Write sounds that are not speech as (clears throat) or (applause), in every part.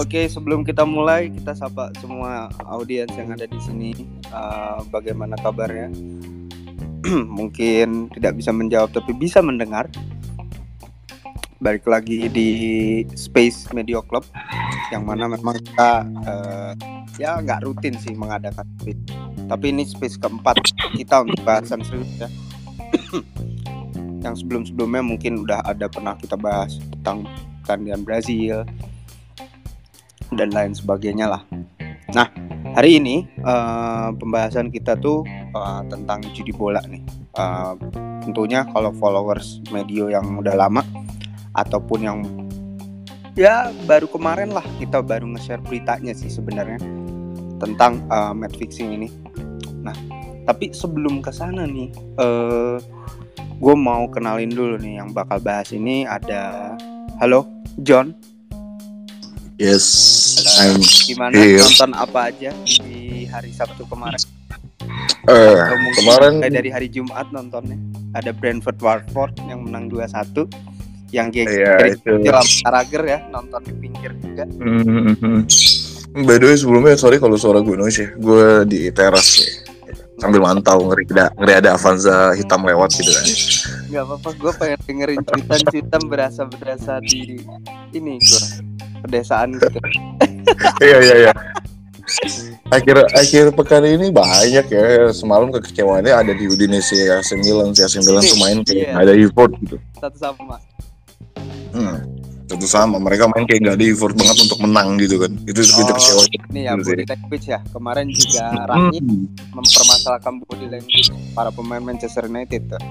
Oke, sebelum kita mulai, kita sapa semua audiens yang ada di sini. Uh, bagaimana kabarnya? (clears throat) Mungkin tidak bisa menjawab, tapi bisa mendengar. Balik lagi di Space Media Club, yang mana memang kita uh, ya nggak rutin sih mengadakan space. Tapi ini space keempat kita untuk bahasan serius ya. (clears throat) yang sebelum-sebelumnya mungkin udah ada pernah kita bahas tentang pertandingan Brazil, dan lain sebagainya lah. Nah, hari ini uh, pembahasan kita tuh uh, tentang judi bola nih. Uh, tentunya kalau followers media yang udah lama ataupun yang ya baru kemarin lah kita baru nge-share beritanya sih sebenarnya tentang uh, match fixing ini. Nah, tapi sebelum ke sana nih, uh, gue mau kenalin dulu nih yang bakal bahas ini ada, halo John. Yes, I'm Gimana here. nonton apa aja di hari Sabtu kemarin? Uh, kemarin dari hari Jumat nontonnya. Ada Brentford Watford yang menang 2-1 yang dia yeah, itu Arager ya nonton di pinggir juga. Mm-hmm. By the way sebelumnya sorry kalau suara gue noise ya. Gue di teras ya. Sambil mantau ngeri ada ngeri ada Avanza hitam lewat gitu kan. Gak apa-apa, gue pengen dengerin cerita cerita berasa berasa di ini gue pedesaan gitu. (laughs) iya iya iya. Akhir akhir pekan ini banyak ya. Semalam kekecewaannya ada di Udinese ya, AC Milan, si tuh main kayak iya. ada effort gitu. Satu sama. Hmm. Satu sama, mereka main kayak nggak ada effort banget untuk menang gitu kan. Itu oh, kecewa. Ini ya body language ya. Kemarin juga Rani hmm. mempermasalahkan body language para pemain Manchester United tuh.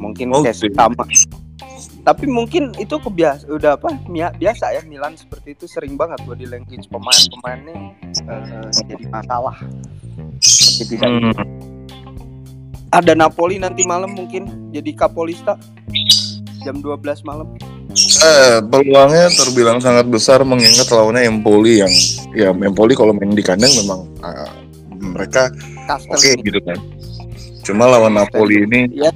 Mungkin oh, kayak sama tapi mungkin itu kebiasa udah apa biasa ya Milan seperti itu sering banget buat di language pemain-pemainnya uh, jadi masalah. Jadi hmm. ada Napoli nanti malam mungkin jadi Kapolista jam 12 malam. Eh, peluangnya terbilang sangat besar mengingat lawannya Empoli yang ya Empoli kalau main di kandang memang uh, mereka oke okay, gitu kan. Cuma lawan Napoli ini ya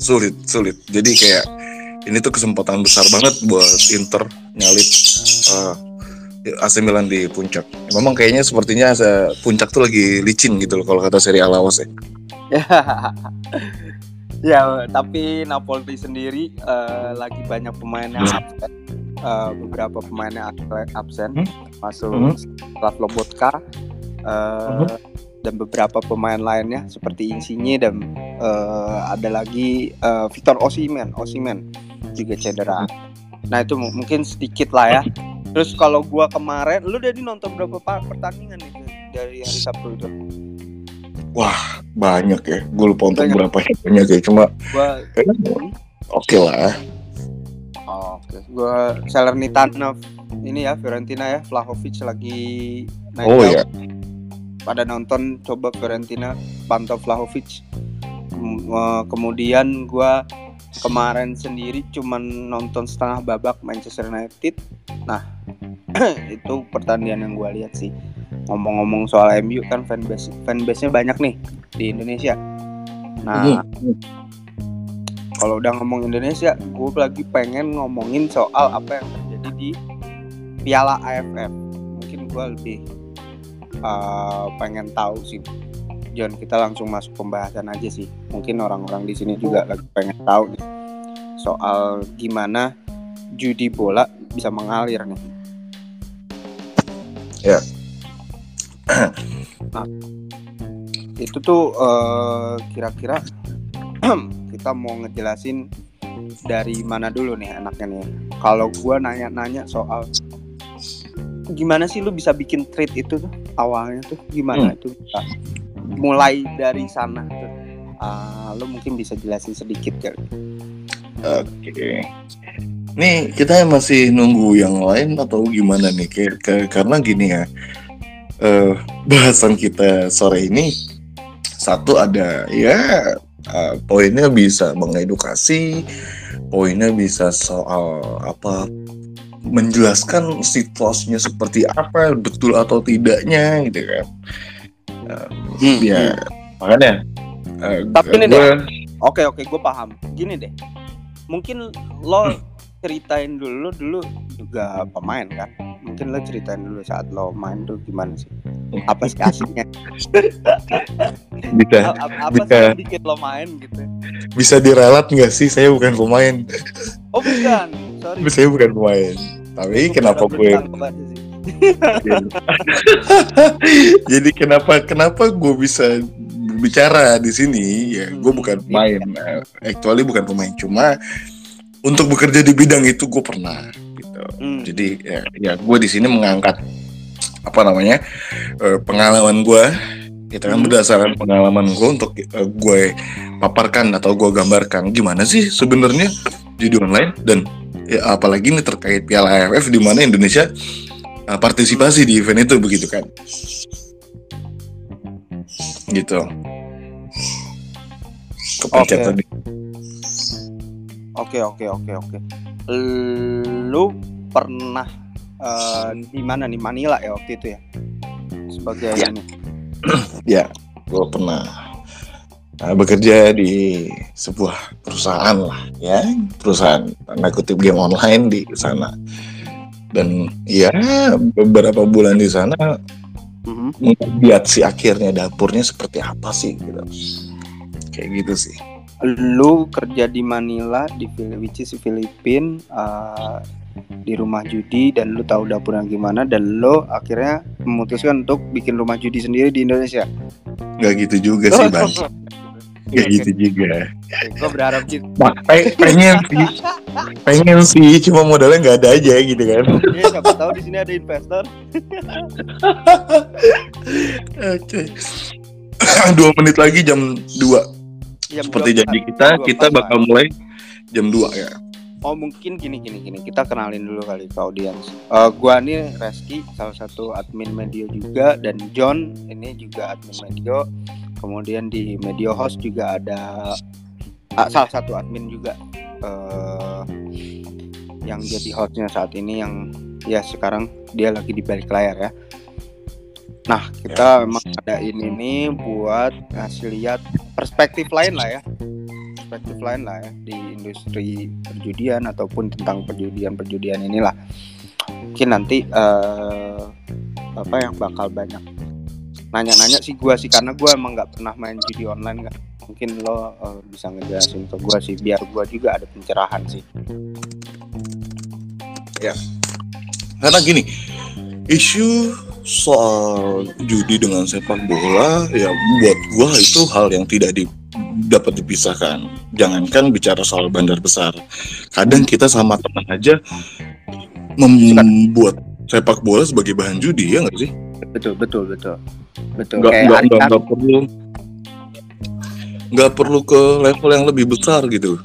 sulit sulit jadi kayak ini tuh kesempatan besar banget buat Inter nyalip uh, AC Milan di puncak. Memang kayaknya sepertinya puncak tuh lagi licin gitu loh kalau kata seri Alawas ya. (laughs) ya, tapi Napoli sendiri uh, lagi banyak pemain yang hmm. absen. Uh, beberapa pemain yang absen, hmm? masuk hmm? Lobotka, uh, hmm? Dan beberapa pemain lainnya seperti Insigne dan uh, ada lagi uh, Victor Osimen, Osimen juga cedera. Nah itu mungkin sedikit lah ya. Terus kalau gua kemarin, lu udah nonton berapa pertandingan nih dari hari Sabtu itu? Wah banyak ya, gue lupa untuk berapa banyak ya, cuma gua... oke okay lah. Oh, oke, okay. gue Salernitana ini ya Fiorentina ya, Vlahovic lagi naik Oh ya pada nonton coba Fiorentina pantau Vlahovic. Eh, kemudian gue kemarin sendiri cuman nonton setengah babak Manchester United. Nah (clears throat) itu pertandingan yang gue lihat sih. Ngomong-ngomong soal MU kan fanbase fanbase nya banyak nih di Indonesia. Nah hmm. kalau udah ngomong Indonesia gue lagi pengen ngomongin soal apa yang terjadi di Piala AFF mungkin gue lebih uh, pengen tahu sih. John kita langsung masuk pembahasan aja sih. Mungkin orang-orang di sini juga lagi pengen tahu nih soal gimana judi bola bisa mengalir nih. Ya. (clears throat) Nah itu tuh uh, kira-kira (clears throat) kita mau ngejelasin dari mana dulu nih anaknya nih. Kalau gue nanya-nanya soal gimana sih lu bisa bikin treat itu tuh awalnya tuh? Gimana hmm. itu mulai dari sana tuh. Uh, lu mungkin bisa jelasin sedikit kali. Oke. Okay. nih kita masih nunggu yang lain atau gimana nih? Ke, ke karena gini ya uh, bahasan kita sore ini satu ada ya uh, poinnya bisa mengedukasi poinnya bisa soal apa menjelaskan situasinya seperti apa betul atau tidaknya gitu kan. Uh, hmm. ya makanya uh, tapi ini gue... deh. Oke oke gue paham. Gini deh. Mungkin lo hmm. ceritain dulu dulu juga pemain kan? Mungkin lo ceritain dulu saat lo main tuh gimana sih? Apa sih asiknya? Bisa A- apa bisa. sih bikin lo main gitu? Bisa diralat nggak sih? Saya bukan pemain. Oh bukan. Sorry. Saya bukan pemain tapi Gua kenapa gue (laughs) jadi kenapa kenapa gue bisa bicara di sini? Ya gue bukan pemain Eh, actually bukan pemain. Cuma untuk bekerja di bidang itu gue pernah gitu. Hmm. jadi ya, ya gue di sini mengangkat apa namanya eh, pengalaman gue itu kan Hmm. berdasarkan pengalaman gue untuk eh, gue paparkan atau gue gambarkan. Gimana sih sebenarnya judi online dan ya, apalagi ini terkait Piala AFF di mana Indonesia eh, partisipasi di event itu begitu kan gitu kepencet Oke. Oke oke oke oke. Lu pernah eh, di mana nih Manila ya waktu itu ya? Sebagai Ya. ini. ya gue pernah uh, bekerja di sebuah perusahaan lah ya. Perusahaan tanda kutip game online di sana. Dan ya beberapa bulan di sana Mhm. melihat si akhirnya dapurnya seperti apa sih gitu. Kayak gitu sih. Lu kerja di Manila di which is Filipin eh, di rumah judi dan lu tahu dapurnya gimana dan lu akhirnya memutuskan untuk bikin rumah judi sendiri di Indonesia. nggak gitu juga sih bang (laughs) nggak gitu juga. Gue berharap gitu. Nah, pe- pengen sih. Pengen sih cuma modalnya nggak ada aja gitu kan. Ya, siapa tahu di sini ada investor. oke. (clears throat) Dua menit lagi jam 2 Jam seperti 24, janji kita kita 24, bakal mulai jam 2 ya. Oh mungkin gini gini gini. Kita kenalin dulu kali ke audiens. Eh, gua nih Reski salah satu admin Medio juga dan John ini juga admin Medio. Kemudian di Medio Host juga ada ah, salah satu admin juga eh yang jadi hostnya saat ini yang ya sekarang dia lagi di balik layar ya. Nah kita memang ada ini nih buat ngasih lihat perspektif lain lah ya. Perspektif lain lah ya di industri perjudian ataupun tentang perjudian-perjudian inilah. Mungkin nanti eh, apa yang bakal banyak nanya-nanya sih gua sih karena gua emang nggak pernah main judi online kan mungkin lo eh, bisa ngejelasin ke gua sih biar gua juga ada pencerahan sih. Karena gini isu soal judi dengan sepak bola ya buat gua itu hal yang tidak di, dapat dipisahkan. Jangankan bicara soal bandar besar. Kadang kita sama teman aja membuat sepak bola sebagai bahan judi ya nggak sih? Betul betul betul betul. Nggak kayak nggak nggak nggak perlu nggak perlu ke level yang lebih besar gitu.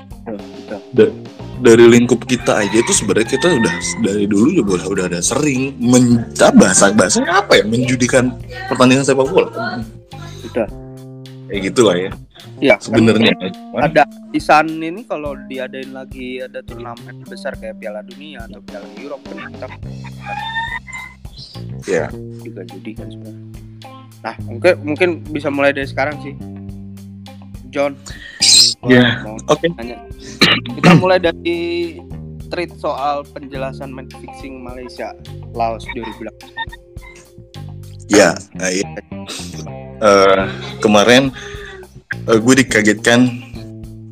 Betul. dari lingkup kita aja itu sebenarnya kita udah dari dulu juga udah udah ada sering menca bahasa bahasanya apa ya? Menjudikan pertandingan sepak bola. Betul. kayak gitulah ya. Iya, sebenarnya. Ada Isan ini kalau diadain lagi ada turnamen besar kayak Piala Dunia atau Piala Eropa kan kita ya juga judi kan sebenarnya. Nah mungkin mungkin bisa mulai dari sekarang sih, John. Ya, oke. Kita mulai dari treat soal penjelasan match fixing Malaysia Laos 2018. ya nah, iya. Eh, kemarin eh, gue dikagetkan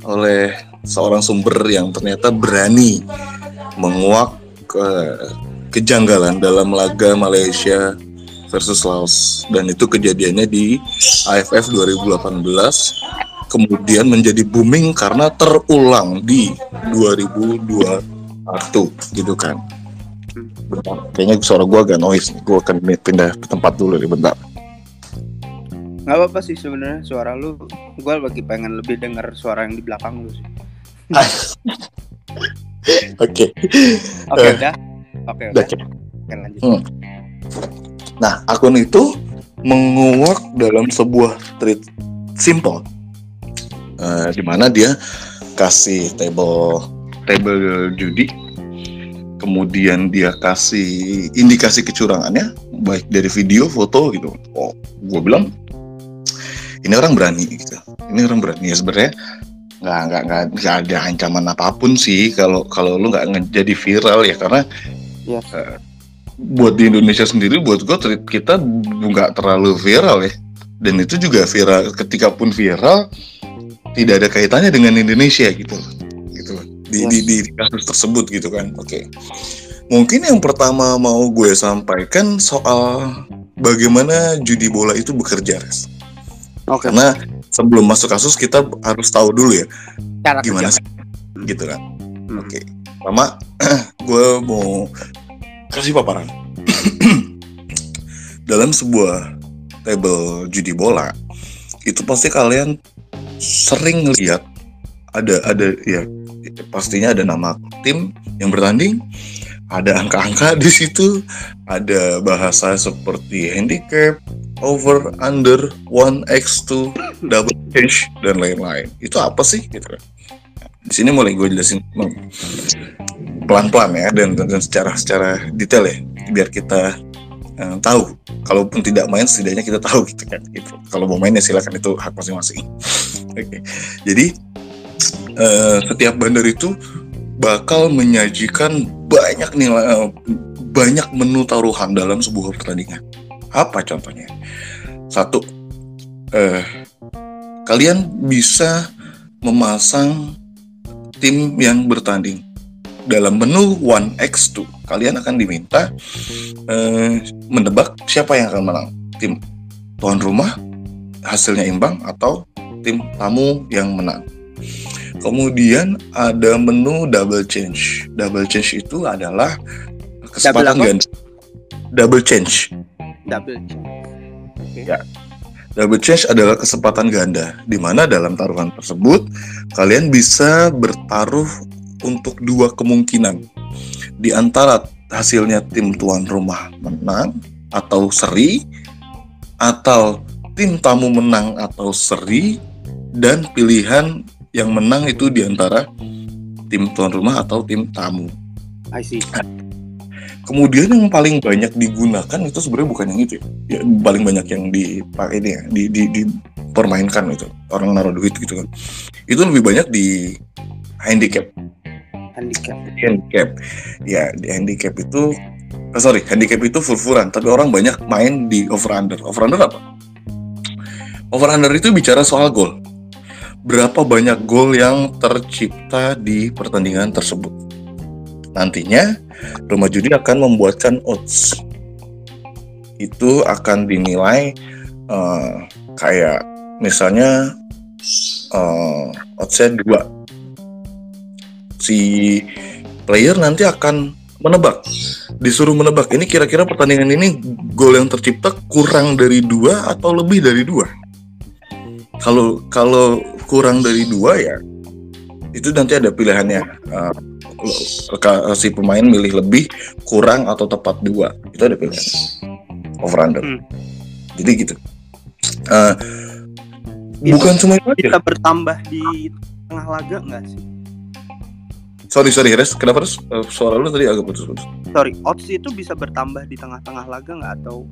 oleh seorang sumber yang ternyata berani menguak ke kejanggalan dalam laga Malaysia versus Laos dan itu kejadiannya di AFF 2018 kemudian menjadi booming karena terulang di 2021 gitu kan bentar kayaknya suara gua agak noise nih gua akan pindah ke tempat dulu nih bentar Nggak apa-apa sih sebenarnya suara lu. Gue lagi pengen lebih denger suara yang di belakang lu sih. (laughs) oke Oke Eh, udah. Oke udah udah. lanjut. Hmm. Nah, akun itu menguak dalam sebuah tweet simple, Eh, di mana dia kasih table table judi, kemudian dia kasih indikasi kecurangannya, baik dari video, foto gitu. Oh, gue bilang ini orang berani gitu. Ini orang berani ya sebenarnya nggak nggak nggak ada ancaman apa pun sih kalau kalau lu nggak jadi viral ya karena Yes. Buat di Indonesia sendiri buat gue kita nggak terlalu viral ya dan itu juga viral ketika pun viral tidak ada kaitannya dengan Indonesia gitu gitu di, yes. di, di, di kasus tersebut gitu kan oke okay. mungkin yang pertama mau gue sampaikan soal bagaimana judi bola itu bekerja res okay. karena sebelum masuk kasus kita harus tahu dulu ya Cara gimana sih gitu kan hmm. oke okay. pertama (clears throat) gue mau kasih paparan. (clears throat) Dalam sebuah table judi bola itu pasti kalian sering lihat ada ada ya pastinya ada nama tim yang bertanding ada angka-angka di situ ada bahasa seperti handicap over under one x 2 double change dan lain-lain. Itu apa sih gitu? Di sini mulai gue jelasin pelan-pelan ya dan, dan secara secara detail ya biar kita uh, tahu. Kalaupun tidak main setidaknya kita tahu gitu kan gitu. Kalau mau main ya silakan itu hak masing-masing. (laughs) Oke. Okay. jadi uh, setiap bandar itu bakal menyajikan banyak nilai uh, banyak menu taruhan dalam sebuah pertandingan. Apa contohnya? Satu uh, kalian bisa memasang tim yang bertanding dalam menu 1x2 kalian akan diminta eh, menebak siapa yang akan menang. Tim tuan rumah hasilnya imbang atau tim tamu yang menang. Kemudian ada menu double change. Double change itu adalah kesempatan double ganda double change. Double change. Okay. ya. Double change adalah kesempatan ganda, di mana dalam taruhan tersebut kalian bisa bertaruh untuk dua kemungkinan. Di antara hasilnya tim tuan rumah menang atau seri, atau tim tamu menang atau seri, dan pilihan yang menang itu di antara tim tuan rumah atau tim tamu. I see. Kemudian yang paling banyak digunakan itu sebenarnya bukan yang itu ya. ya paling banyak yang dipakai ini ya, di, di, dipermainkan itu orang naruh duit gitu kan. Itu lebih banyak di handicap handicap. Handicap. Ya di handicap itu oh sorry handicap itu furfuran tapi orang banyak main di over under over under apa? Over under itu bicara soal gol. Berapa banyak gol yang tercipta di pertandingan tersebut? Nantinya rumah judi akan membuatkan odds. Itu akan dinilai uh, kayak misalnya uh, oddsnya dua si player nanti akan menebak. Disuruh menebak. Ini kira-kira pertandingan ini gol yang tercipta kurang dari dua atau lebih dari dua? Kalau kalau kurang dari dua ya itu nanti ada pilihannya. Uh, si pemain milih lebih kurang atau tepat dua. Itu ada pilihan over under hmm. jadi gitu. Uh, bukan cuma itu bisa bertambah di tengah laga nggak sih Sorry sorry Res, kenapa Res? Uh, suara lu tadi agak putus-putus. Sorry, odds itu bisa bertambah di tengah-tengah laga nggak atau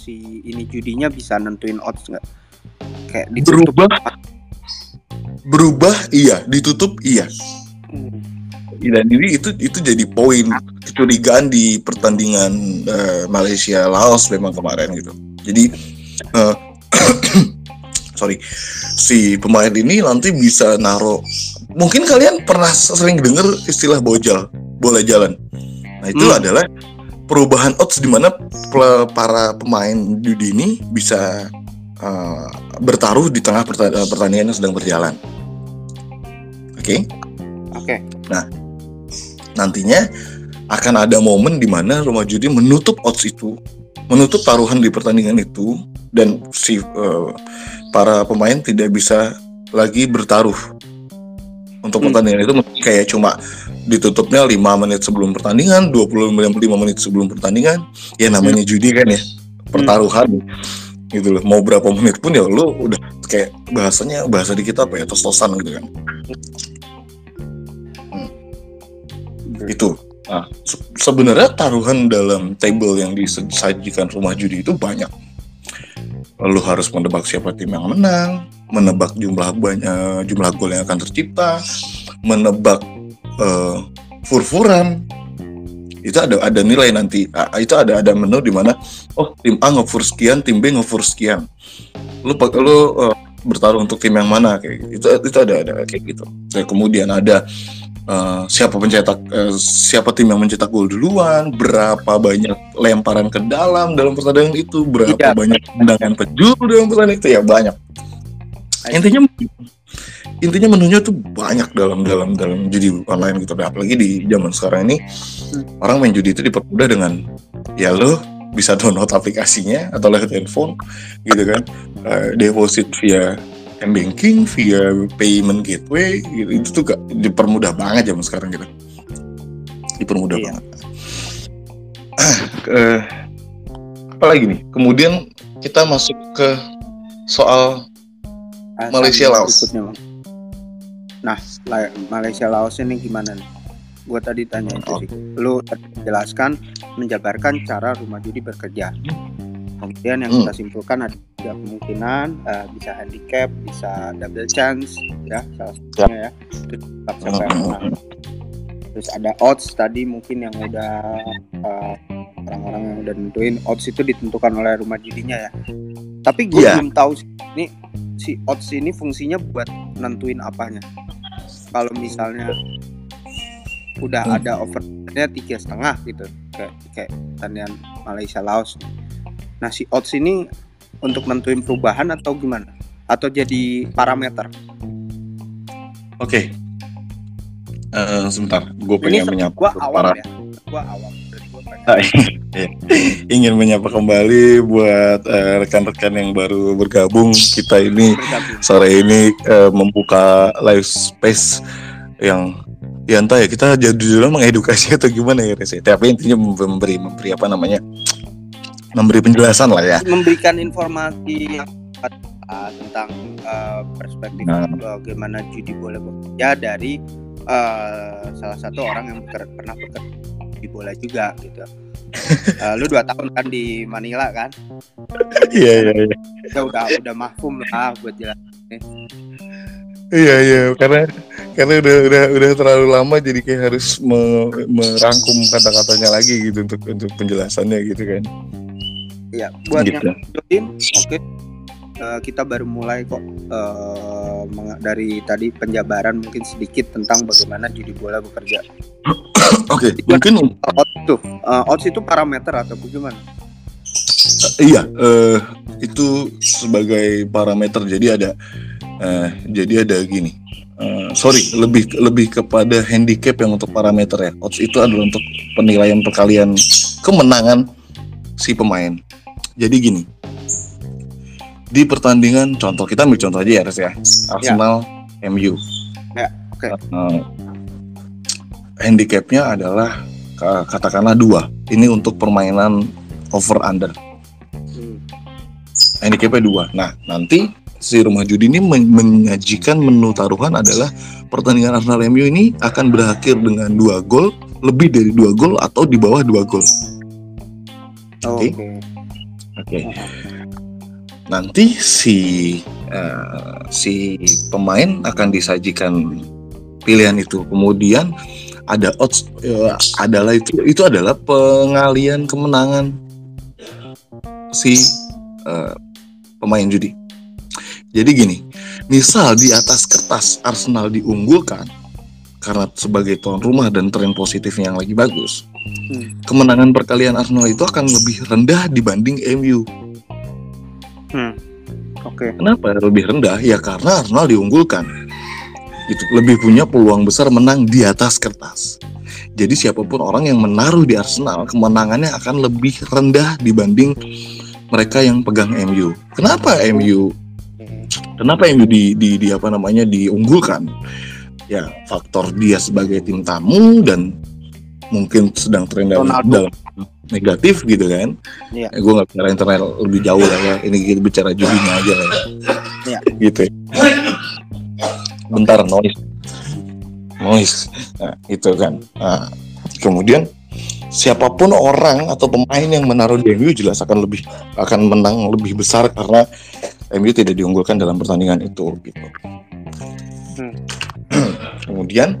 si ini judinya bisa nentuin odds nggak? Kayak ditutup. berubah. Berubah iya, ditutup iya. Hmm. Dan ini itu itu jadi poin kecurigaan di pertandingan uh, Malaysia Laos memang kemarin gitu. Jadi uh, (coughs) sorry si pemain ini nanti bisa naruh mungkin kalian pernah sering dengar istilah bojol bola jalan nah itu hmm. adalah perubahan odds di mana para pemain judi ini bisa uh, bertaruh di tengah pertandingan yang sedang berjalan oke okay? oke okay. nah nantinya akan ada momen di mana rumah judi menutup odds itu menutup taruhan di pertandingan itu dan si uh, para pemain tidak bisa lagi bertaruh untuk hmm. pertandingan itu kayak cuma ditutupnya 5 menit sebelum pertandingan, 25 menit sebelum pertandingan. Ya namanya hmm. judi kan ya, pertaruhan. Hmm. Gitu loh. Mau berapa menit pun ya lu udah kayak bahasanya bahasa di kita apa ya, tos-tosan gitu kan. Hmm. Itu. Nah, se sebenarnya taruhan dalam table yang disajikan rumah judi itu banyak. Lalu harus menebak siapa tim yang menang, menebak jumlah banyak jumlah gol yang akan tercipta, menebak uh, furfuran, itu ada ada nilai nanti. Itu ada ada menu di mana oh tim A ngefor sekian tim B ngefor sekian. Lu pak lu eh, bertarung untuk tim yang mana kayak gitu. itu itu ada ada kayak gitu. Dan kemudian ada eh, siapa pencetak eh, siapa tim yang mencetak gol duluan berapa banyak lemparan ke dalam dalam pertandingan itu berapa Iya. banyak tendangan penjuru dalam pertandingan itu. Ya banyak intinya intinya menunya tuh banyak dalam dalam dalam judi online gitu. Nah, apalagi di zaman sekarang ini Hmm. orang main judi itu dipermudah dengan ya lo bisa download aplikasinya atau lewat handphone gitu kan. Eh, deposit via m banking via payment gateway gitu. Itu tuh gak dipermudah banget zaman sekarang gitu. Dipermudah Iya. banget. Eh, apa lagi nih? Kemudian kita masuk ke soal Malaysia, sama Laos. berikutnya. Nah, La- Malaysia Laos ini gimana nih? Gue tadi tanya itu sih. Lu jelaskan menjabarkan cara rumah judi bekerja. Kemudian yang Hmm. kita simpulkan ada tiga kemungkinan eh, bisa handicap, bisa double chance, ya salah satunya ya. Terus tetap siapa yang Hmm. menang. Terus ada odds tadi mungkin yang udah eh, orang-orang yang udah nentuin odds itu ditentukan oleh rumah judinya ya. Tapi gue Iya. belum tahu sih ini si odds ini fungsinya buat nentuin apanya. Kalau misalnya udah Hmm. ada overnya tiga setengah gitu kayak kayak pertandingan Malaysia Laos. Nah si odds ini untuk nentuin perubahan atau gimana? Atau jadi parameter? Oke. Eh, sebentar, gue pengen menyapa gua awam para ya. Gua awam. (laughs) ingin menyapa kembali buat eh, rekan-rekan yang baru bergabung. Kita ini sore ini eh, membuka live space yang ya entah ya kita jadi dulu mengedukasi atau gimana ya Rese. Tapi intinya memberi memberi apa namanya memberi penjelasan lah ya. memberikan informasi yang uh, tentang uh, perspektif Nah. bagaimana judi boleh bekerja dari uh, salah satu orang yang beker- pernah bekerja di bola juga gitu. Uh, lu dua tahun kan di Manila kan? Iya iya iya. Ya udah udah mahfum lah buat jelas. Iya iya karena karena udah udah udah terlalu lama jadi kayak harus me- merangkum kata-katanya lagi gitu untuk untuk penjelasannya gitu kan. Ya buat Gitu. yang join, oke. Uh, kita baru mulai kok uh, dari tadi penjabaran mungkin sedikit tentang bagaimana judi bola bekerja. (coughs) Oke, mungkin odds tuh uh, odds itu parameter atau bagaimana iya eh, itu sebagai parameter jadi ada eh, jadi ada gini. Eh, sorry, lebih lebih kepada handicap yang untuk parameter ya. Odds itu adalah untuk penilaian perkalian kemenangan si pemain. Jadi gini. Di pertandingan contoh kita ambil contoh aja ya, Res ya. Arsenal MU. Ya, oke. Eh, handicapnya adalah ka- katakanlah dua. Ini untuk permainan over under. Hmm. handicapnya dua. Nah, nanti si rumah judi ini men- menyajikan menu taruhan adalah pertandingan Arsenal MU ini akan berakhir dengan dua gol, lebih dari dua gol atau di bawah dua gol. Oke. Oke. Oke. Nanti si eh, si pemain akan disajikan pilihan itu. Kemudian ada odds eh, adalah itu itu adalah pengalian kemenangan si eh, pemain judi. Jadi gini, misal di atas kertas Arsenal diunggulkan karena sebagai tuan rumah dan tren positifnya yang lagi bagus, Hmm. kemenangan perkalian Arsenal itu akan lebih rendah dibanding MU. Hmm. Oke. Kenapa lebih rendah? Ya karena Arsenal diunggulkan. Itu lebih punya peluang besar menang di atas kertas. Jadi siapa pun orang yang menaruh di Arsenal, kemenangannya akan lebih rendah dibanding mereka yang pegang MU. Kenapa MU? Kenapa MU di, di, di apa namanya diunggulkan? Ya faktor dia sebagai tim tamu dan mungkin sedang tren dalam, dalam negatif gitu kan? Iya. gue nggak bicara internet lebih jauh lah ya. Ini kita bicara judinya aja lah. Ya. Iya. Gitu. ya. Bentar noise. Noise. Nah, itu kan. Nah, kemudian siapa pun orang atau pemain yang menaruh di MU jelas akan lebih akan menang lebih besar karena MU tidak diunggulkan dalam pertandingan itu gitu. Hmm. Kemudian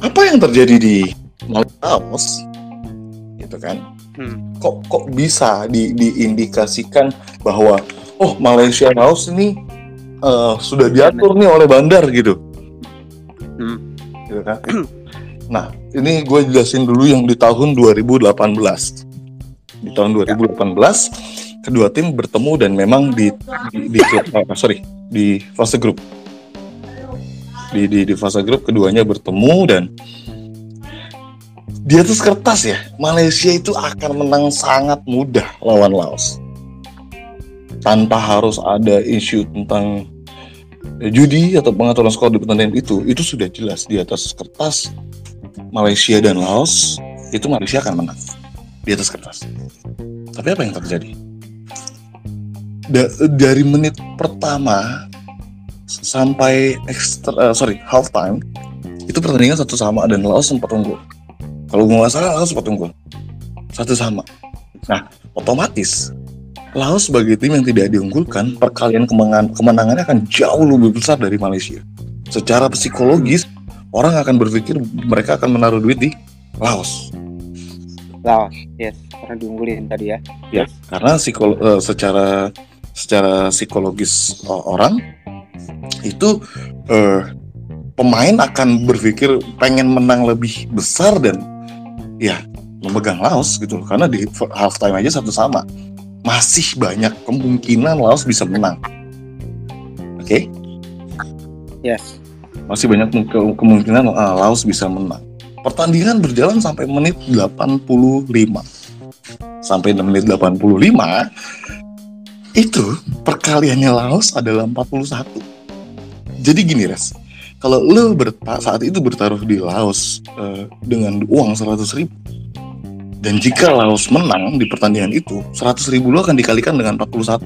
apa yang terjadi di Laos gitu kan. Hmm. kok kok bisa di, diindikasikan bahwa oh Malaysia Laos ini eh, sudah diatur nih oleh bandar gitu. Hmm. gitu kan. (clears throat) Nah ini gue jelasin dulu yang di tahun 2018 di tahun 2018 kedua tim bertemu dan memang di di, di eh, sorry di fase grup. Di, di di fase grup keduanya bertemu dan di atas kertas ya. Malaysia itu akan menang sangat mudah lawan Laos. Tanpa harus ada isu tentang eh, judi atau pengaturan skor di pertandingan itu itu sudah jelas di atas kertas Malaysia dan Laos itu Malaysia akan menang di atas kertas. Tapi apa yang terjadi? Da- dari menit pertama sampai extra eh, sorry half time itu pertandingan satu sama dan Laos sempat unggul kalau gue nggak salah Laos sempat unggul satu sama. Nah otomatis Laos sebagai tim yang tidak diunggulkan perkalian kemenangan kemenangannya akan jauh lebih besar dari Malaysia. Secara psikologis orang akan berpikir mereka akan menaruh duit di Laos. Laos, yes, karena diunggulin tadi ya. ya karena psikolo eh, secara secara psikologis eh, orang itu eh, pemain akan berpikir pengen menang lebih besar dan ya memegang Laos gitu loh. karena di half time aja satu sama masih banyak kemungkinan Laos bisa menang oke Yes. masih banyak ke- kemungkinan uh, Laos bisa menang. Pertandingan berjalan sampai menit 85. Sampai menit 85 itu perkaliannya Laos adalah 41. Jadi gini Res, kalau lo berta- saat itu bertaruh di Laos eh, dengan uang 100 ribu dan jika Laos menang di pertandingan itu 100 ribu lo akan dikalikan dengan 41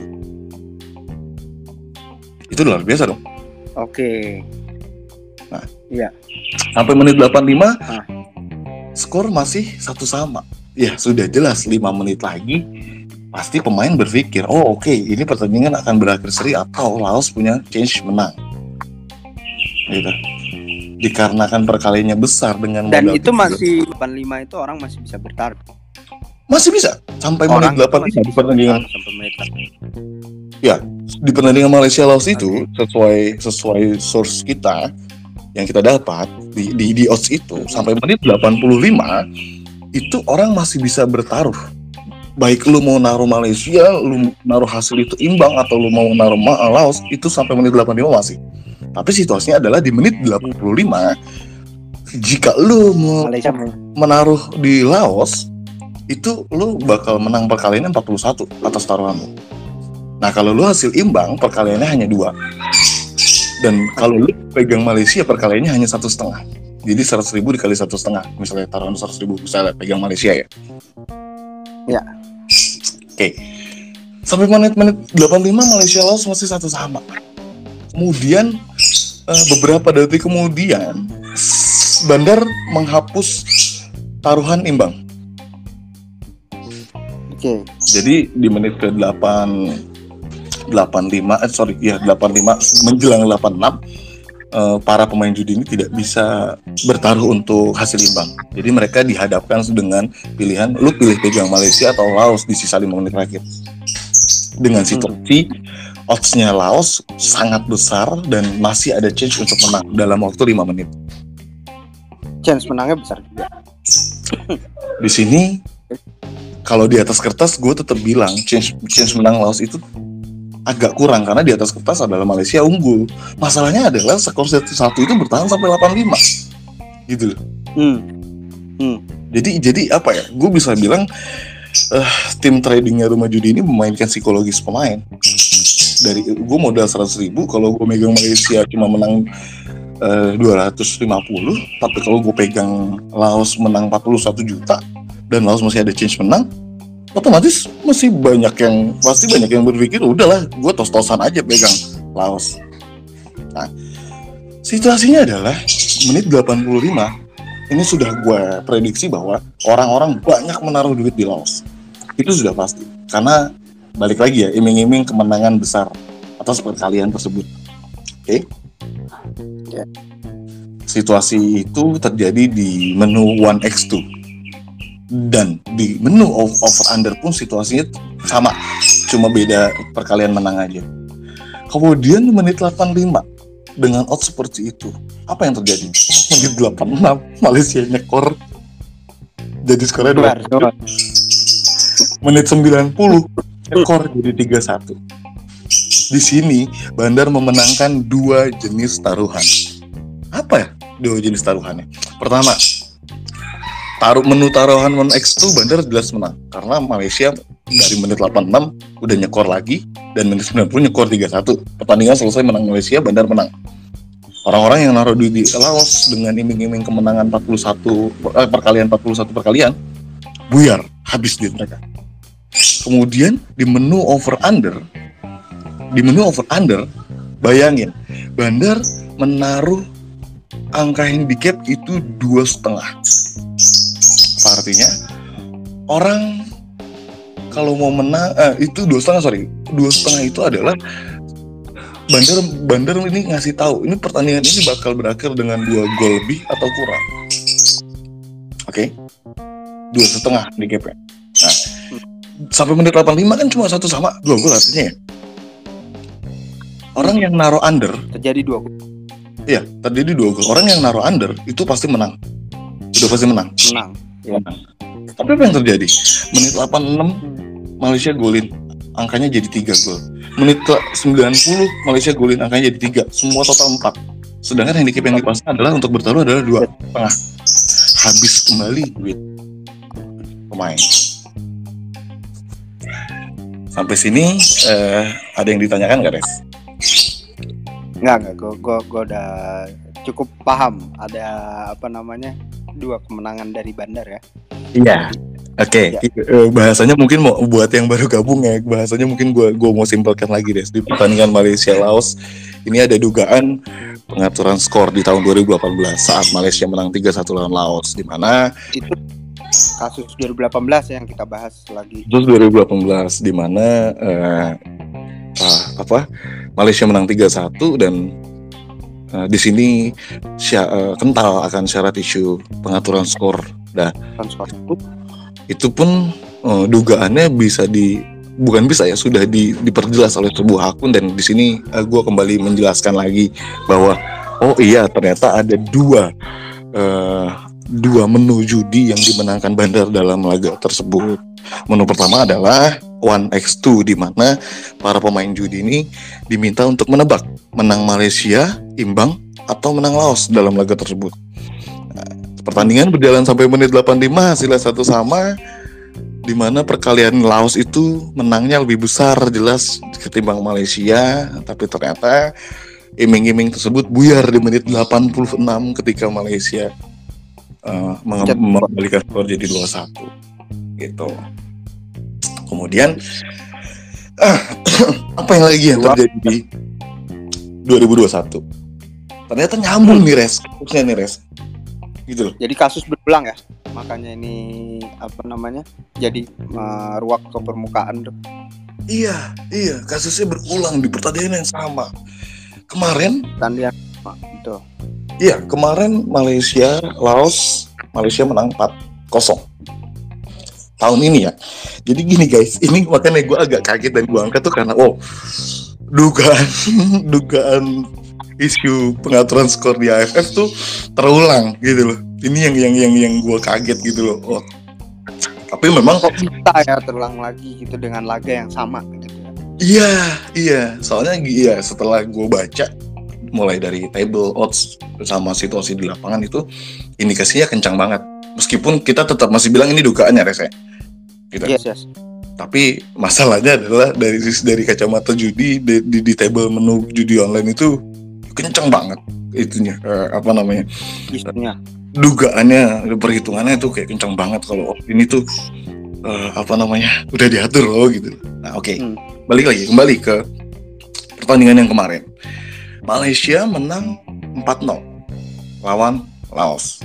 itu luar biasa dong. Oke. sampai menit 85 Ah. skor masih satu sama. Ya sudah jelas 5 menit lagi pasti pemain berpikir oh oke ini pertandingan akan berakhir seri atau Laos punya change menang gitu. Dikarenakan perkaliannya besar dengan Dan itu kecil. masih 85 itu orang masih bisa bertaruh. masih bisa. Sampai Orang menit itu masih 85 di pertandingan. menit di pertandingan Malaysia Laos itu sesuai sesuai source kita yang kita dapat di di, di odds itu sampai menit 85 itu orang masih bisa bertaruh. Baik lu mau naruh Malaysia lu naruh hasil itu imbang atau lu mau naruh Laos itu sampai menit 85 masih tapi situasinya adalah di menit 85 jika lu mau menaruh di Laos itu lu bakal menang perkaliannya 41 atas taruhanmu. Nah kalau lu hasil imbang perkaliannya hanya dua dan kalau lu pegang Malaysia perkaliannya hanya satu setengah. Jadi 100 ribu dikali satu setengah misalnya taruhan 100 ribu misalnya pegang Malaysia ya. Ya. Oke. Sampai menit-menit 85 Malaysia Laos masih satu sama. Kemudian eh, beberapa detik kemudian Bandar menghapus taruhan imbang. Oke. Jadi di menit ke 8 85 eh sorry ya 85 menjelang 86 eh, para pemain judi ini tidak bisa bertaruh untuk hasil imbang. Jadi mereka dihadapkan dengan pilihan lu pilih pegang Malaysia atau Laos di sisa 5 menit terakhir. Dengan situasi odds-nya Laos sangat besar dan masih ada chance untuk menang dalam waktu 5 menit. Chance menangnya besar juga. Di sini kalau di atas kertas gue tetap bilang chance chance menang Laos itu agak kurang karena di atas kertas adalah Malaysia unggul. Masalahnya adalah skor satu itu bertahan sampai 85 gitu loh. Hmm. Jadi jadi apa ya? Gue bisa bilang eh, tim tradingnya rumah judi ini memainkan psikologis pemain. Dari gue modal 100 ribu, kalau gue megang Malaysia cuma menang eh, 250, tapi kalau gue pegang Laos menang 41 juta dan Laos masih ada chance menang, otomatis masih banyak yang pasti banyak yang berpikir udahlah gue tos-tosan aja pegang Laos. Nah, situasinya adalah menit 85 ini sudah gue prediksi bahwa orang-orang banyak menaruh duit di Laos. Itu sudah pasti. Karena balik lagi ya, iming-iming kemenangan besar atas perkalian tersebut. Oke? Ya. Situasi itu terjadi di menu 1x2. dan di menu over under pun situasinya sama cuma beda perkalian menang aja kemudian di menit 85 dengan odds seperti itu apa yang terjadi? Menit 86 Malaysia nyekor. Jadi skornya dua menit 90 ekor jadi 3-1 di sini Bandar memenangkan dua jenis taruhan. Apa ya dua jenis taruhannya? Pertama taruh menu taruhan men X2 Bandar jelas menang. Karena Malaysia dari menit 86 udah nyekor lagi dan menit 90 nyekor 3-1 pertandingan selesai menang Malaysia Bandar menang. Orang-orang yang naruh di, di Laos dengan iming-iming kemenangan 41 eh, perkalian 41 perkalian buyar habis duit mereka. Kemudian di menu over under di menu over under bayangin Bandar menaruh angka handicap itu dua setengah apa artinya orang kalau mau menang eh, itu dua setengah sorry dua setengah itu adalah Bandar Bandar ini ngasih tahu ini pertandingan ini bakal berakhir dengan dua gol lebih atau kurang oke dua setengah handicapnya nah sampai menit 85 kan cuma satu sama dua gol artinya ya orang yang naruh under Terjadi dua gol. Iya, terjadi dua gol. Orang yang naruh under itu pasti menang. Udah pasti menang. menang. Menang. Tapi apa yang terjadi? Menit 86 Malaysia golin. Angkanya jadi 3 gol. Menit ke 90 Malaysia golin. Angkanya jadi 3. Semua total 4. Sedangkan handicap yang dipasang adalah untuk bertaruh adalah dua setengah. Habis kembali duit pemain. Sampai sini eh, ada yang ditanyakan nggak, Res? Enggak, enggak. Gue udah cukup paham ada apa namanya dua kemenangan dari Bandar ya. Iya. Oke, Ya. eh, bahasanya mungkin mau buat yang baru gabung ya, bahasanya mungkin gua gua mau simpelkan lagi deh di pertandingan Malaysia Laos. Ini ada dugaan pengaturan skor di tahun 2018 saat Malaysia menang 3-1 lawan Laos di mana Itu kasus 2018 yang kita bahas lagi. terus 2018 di mana eh, ah, apa Malaysia menang 3-1 dan eh, di sini sya- eh, kental akan syarat isu pengaturan skor kan skor. itu pun eh, dugaannya bisa di bukan bisa ya sudah di, diperjelas oleh sebuah akun dan di sini gue kembali menjelaskan lagi bahwa oh iya ternyata ada dua eh, dua menu judi yang dimenangkan Bandar dalam laga tersebut. Menu pertama adalah One X2 di mana para pemain judi ini diminta untuk menebak menang Malaysia, imbang atau menang Laos dalam laga tersebut. Nah, pertandingan berjalan sampai menit 85 hasilnya satu sama di mana perkalian Laos itu menangnya lebih besar jelas ketimbang Malaysia. Tapi ternyata iming-iming tersebut buyar di menit 86 ketika Malaysia uh, mengembalikan skor jadi 2-1 gitu. Kemudian ah, (tsk) apa yang lagi yang terjadi di 2021 ternyata nyambung nih res khususnya nih res gitu loh Jadi kasus berulang ya. Makanya ini apa namanya? Jadi meruak ke permukaan tuh. Iya, iya, kasusnya berulang di pertandingan yang sama. Kemarin, Tandingan sama. Betul. iya, kemarin Malaysia, Laos, Malaysia menang 4-0. Tahun ini ya. Jadi gini guys, ini makanya gue agak kaget dan gue angkat tuh karena, oh, dugaan, (laughs) dugaan isu pengaturan skor di AFF tuh terulang gitu loh. Ini yang yang yang yang gue kaget gitu loh. Oh. Tapi memang Kok bisa ya terulang lagi gitu dengan laga yang sama gitu ya. Iya, iya. Soalnya iya setelah gue baca mulai dari table odds sama situasi di lapangan itu indikasinya kencang banget. Meskipun kita tetap masih bilang ini dugaannya Res ya. Gitu. Yes, yes. Tapi masalahnya adalah dari dari kacamata judi di, di, di table menu judi online itu kencang banget itunya eh, apa namanya Isunya. dugaannya perhitungannya tuh kayak kencang banget kalau oh, ini tuh eh, apa namanya udah diatur loh gitu. Nah oke Hmm. balik lagi kembali ke pertandingan yang kemarin. Malaysia menang 4-0 lawan Laos.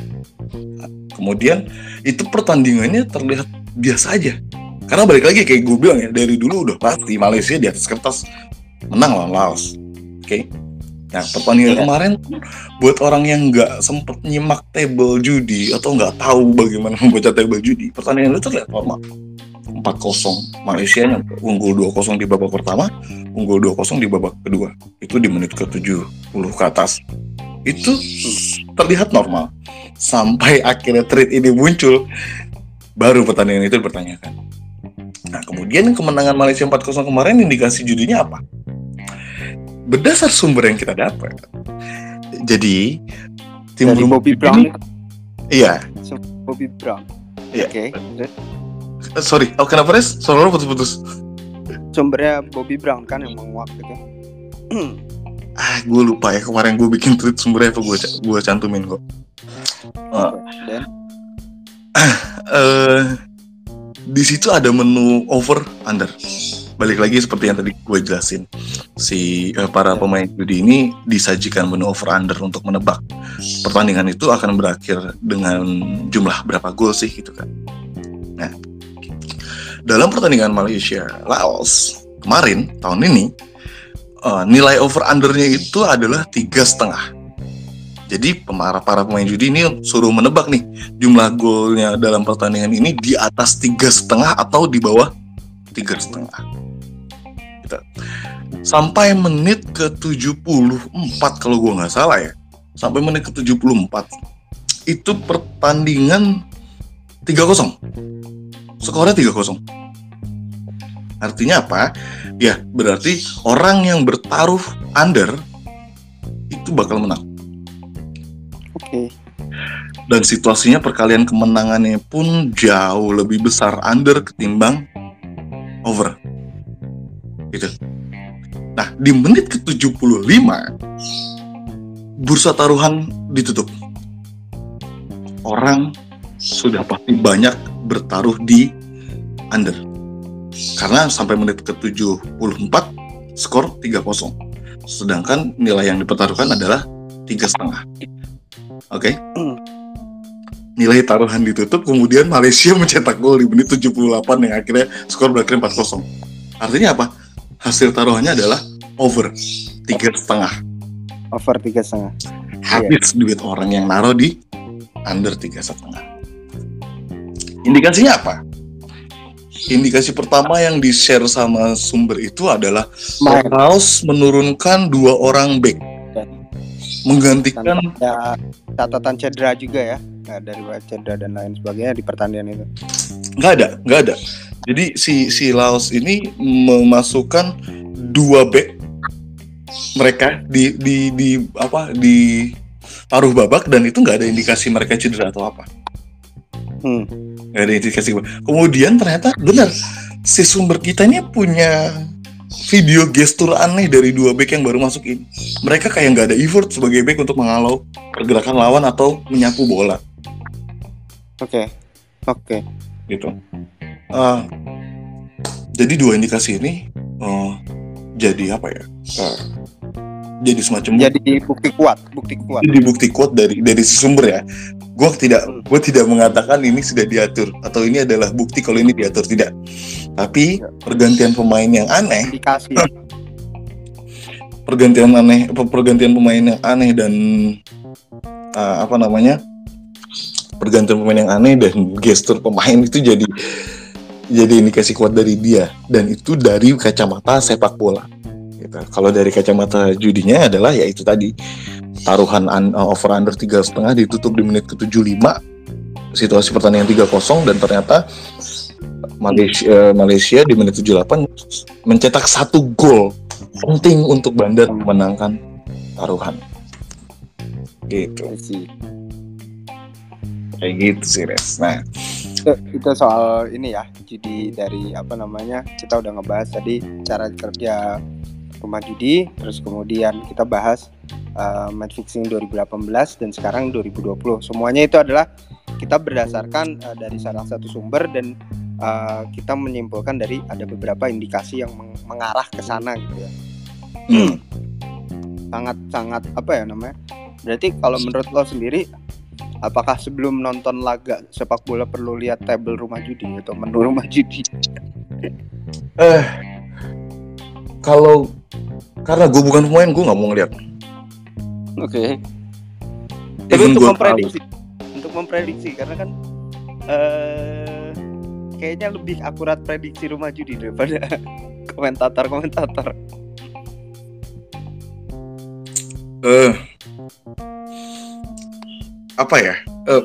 Nah, kemudian itu pertandingannya terlihat biasa aja. Karena balik lagi kayak gue bilang ya dari dulu udah pasti Malaysia di atas kertas menang lawan Laos. Oke. Nah, pertandingan Iya. kemarin buat orang yang nggak sempet nyimak table judi atau nggak tahu bagaimana (laughs) membaca table judi, pertandingan itu terlihat normal. 4-0 Malaysia yang unggul 2-0 di babak pertama, unggul 2-0 di babak kedua. Itu di menit ke-70 ke atas. Itu terlihat normal. Sampai akhirnya trade ini muncul, baru pertandingan itu dipertanyakan. Nah, kemudian kemenangan Malaysia 4-0 kemarin indikasi judinya apa? Berdasar sumber yang kita dapat. Jadi tim Dari Bobby Brown iya, Bobby Brown Iya. oke terus Eh, sorry, oh, kenapa Res? Suara lo putus-putus. sumbernya Bobby Brown kan yang menguak gitu (clears throat) Ah, gue lupa ya kemarin gue bikin tweet sumbernya apa gue gue cantumin kok. Ah. dan (clears throat) eh di situ ada menu over under. Balik lagi seperti yang tadi gue jelasin. Si eh, para pemain judi ini disajikan menu over under untuk menebak pertandingan itu akan berakhir dengan jumlah berapa gol sih gitu kan. Nah, dalam pertandingan Malaysia Laos kemarin tahun ini eh, nilai over undernya itu adalah tiga setengah. Jadi para para pemain judi ini suruh menebak nih jumlah golnya dalam pertandingan ini di atas tiga setengah atau di bawah tiga setengah. Gitu. Sampai menit ke 74 kalau gua nggak salah ya. Sampai menit ke 74 itu pertandingan 3-0. Skornya 3-0. Artinya apa? Ya, berarti orang yang bertaruh under itu bakal menang dan situasinya perkalian kemenangannya pun jauh lebih besar under ketimbang over. Gitu. Nah, di menit ke-75 bursa taruhan ditutup. Orang sudah pasti banyak bertaruh di under. Karena sampai menit ke-74 skor 3-0. Sedangkan nilai yang dipertaruhkan adalah tiga setengah. Oke nilai taruhan ditutup kemudian Malaysia (laughs) mencetak gol di menit 78 yang akhirnya skor berakhir 4-0 artinya apa? Hasil taruhannya adalah over tiga setengah. Over tiga setengah. Habis duit orang yang naruh di under tiga setengah. Indikasinya apa? Indikasi pertama yang di share sama sumber itu adalah Laos menurunkan dua orang back. Menggantikan ada catatan cedera juga ya Nah, dari cedera dan lain sebagainya di pertandingan itu? Nggak ada nggak ada. Jadi si si Laos ini memasukkan dua back mereka di di di apa di paruh babak dan itu nggak ada indikasi mereka cedera atau apa. Hmm. nggak ada indikasi. Kemudian ternyata benar si sumber kita ini punya video gestur aneh dari dua back yang baru masuk ini. Mereka kayak nggak ada effort sebagai back untuk menghalau pergerakan lawan atau menyapu bola oke oke gitu. Uh, jadi dua indikasi ini uh, jadi apa ya? Uh, jadi semacam jadi bukti kuat bukti kuat jadi bukti kuat dari dari sumber ya. Gue tidak gue tidak mengatakan ini sudah diatur atau ini adalah bukti kalau ini diatur tidak. Tapi Ya. pergantian pemain yang aneh, indikasi (clears throat) pergantian aneh, pergantian pemain yang aneh dan uh, apa namanya? Pergantian pemain yang aneh dan gestur pemain itu jadi jadi indikasi kuat dari dia dan itu dari kacamata sepak bola. Gitu. Kalau dari kacamata judinya adalah ya itu tadi taruhan un- uh, over under tiga setengah ditutup di menit ke-75 situasi pertandingan 3-0 dan ternyata Malaysia, eh, Malaysia di menit 78 mencetak satu gol penting untuk Bandar memenangkan taruhan. Gitu, kayak gitu sih Res. Nah, itu, itu soal ini ya judi dari apa namanya kita udah ngebahas tadi cara kerja rumah judi terus kemudian kita bahas uh, match fixing 2018 dan sekarang 2020 semuanya itu adalah kita berdasarkan uh, dari salah satu sumber dan uh, kita menyimpulkan dari ada beberapa indikasi yang meng- mengarah ke sana gitu ya. Hmm, sangat sangat apa ya namanya berarti kalau menurut lo sendiri apakah sebelum nonton laga sepak bola perlu lihat table rumah judi atau menu rumah judi eh kalau karena gue bukan pemain gue nggak mau ngeliat Oke. Tapi Even untuk memprediksi, untuk memprediksi karena kan eh kayaknya lebih akurat prediksi rumah judi daripada (laughs) komentator-komentator. eh apa ya? Eh,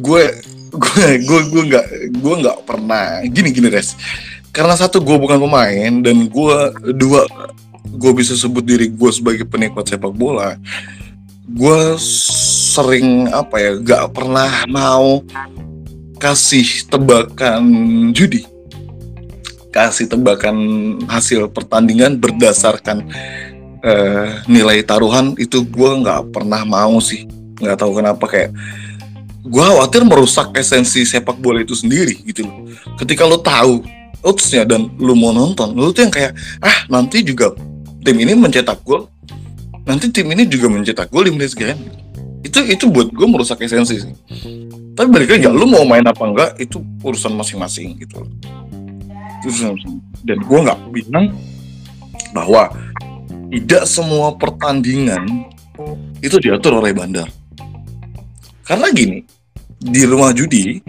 gue gue gue gue nggak gue nggak pernah. Gini gini res. Karena satu gue bukan pemain dan gue dua gue bisa sebut diri gue sebagai penikmat sepak bola. Gue sering apa ya nggak pernah mau kasih tebakan judi. Kasih tebakan hasil pertandingan berdasarkan eh, nilai taruhan itu gue nggak pernah mau sih nggak tahu kenapa kayak gue khawatir merusak esensi sepak bola itu sendiri gitu loh. Ketika lo tahu oddsnya dan lo mau nonton lo tuh yang kayak ah nanti juga tim ini mencetak gol nanti tim ini juga mencetak gol di menit sekian. Itu itu buat gue merusak esensi sih. Tapi balik lagi lo mau main apa enggak itu urusan masing-masing gitu loh. Dan gue nggak bilang bahwa tidak semua pertandingan itu diatur oleh bandar karena gini di rumah judi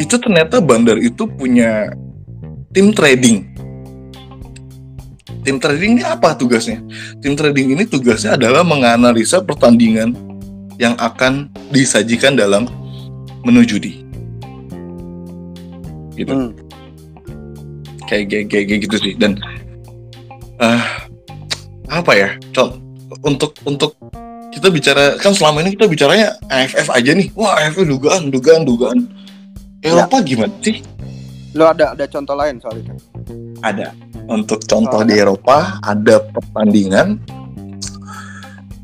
itu ternyata bandar itu punya tim trading. Tim trading ini apa tugasnya? Tim trading ini tugasnya adalah menganalisa pertandingan yang akan disajikan dalam menu judi. Gitu. Hmm. kayak kayak kayak, kayak gitu sih. Dan ah apa ya? Contoh untuk untuk kita bicara kan selama ini kita bicaranya AFF aja nih. Wah AFF dugaan dugaan dugaan. Eropa gimana sih? Lo ada ada contoh lain soal itu? ada. Untuk contoh Oh, di Eropa ada pertandingan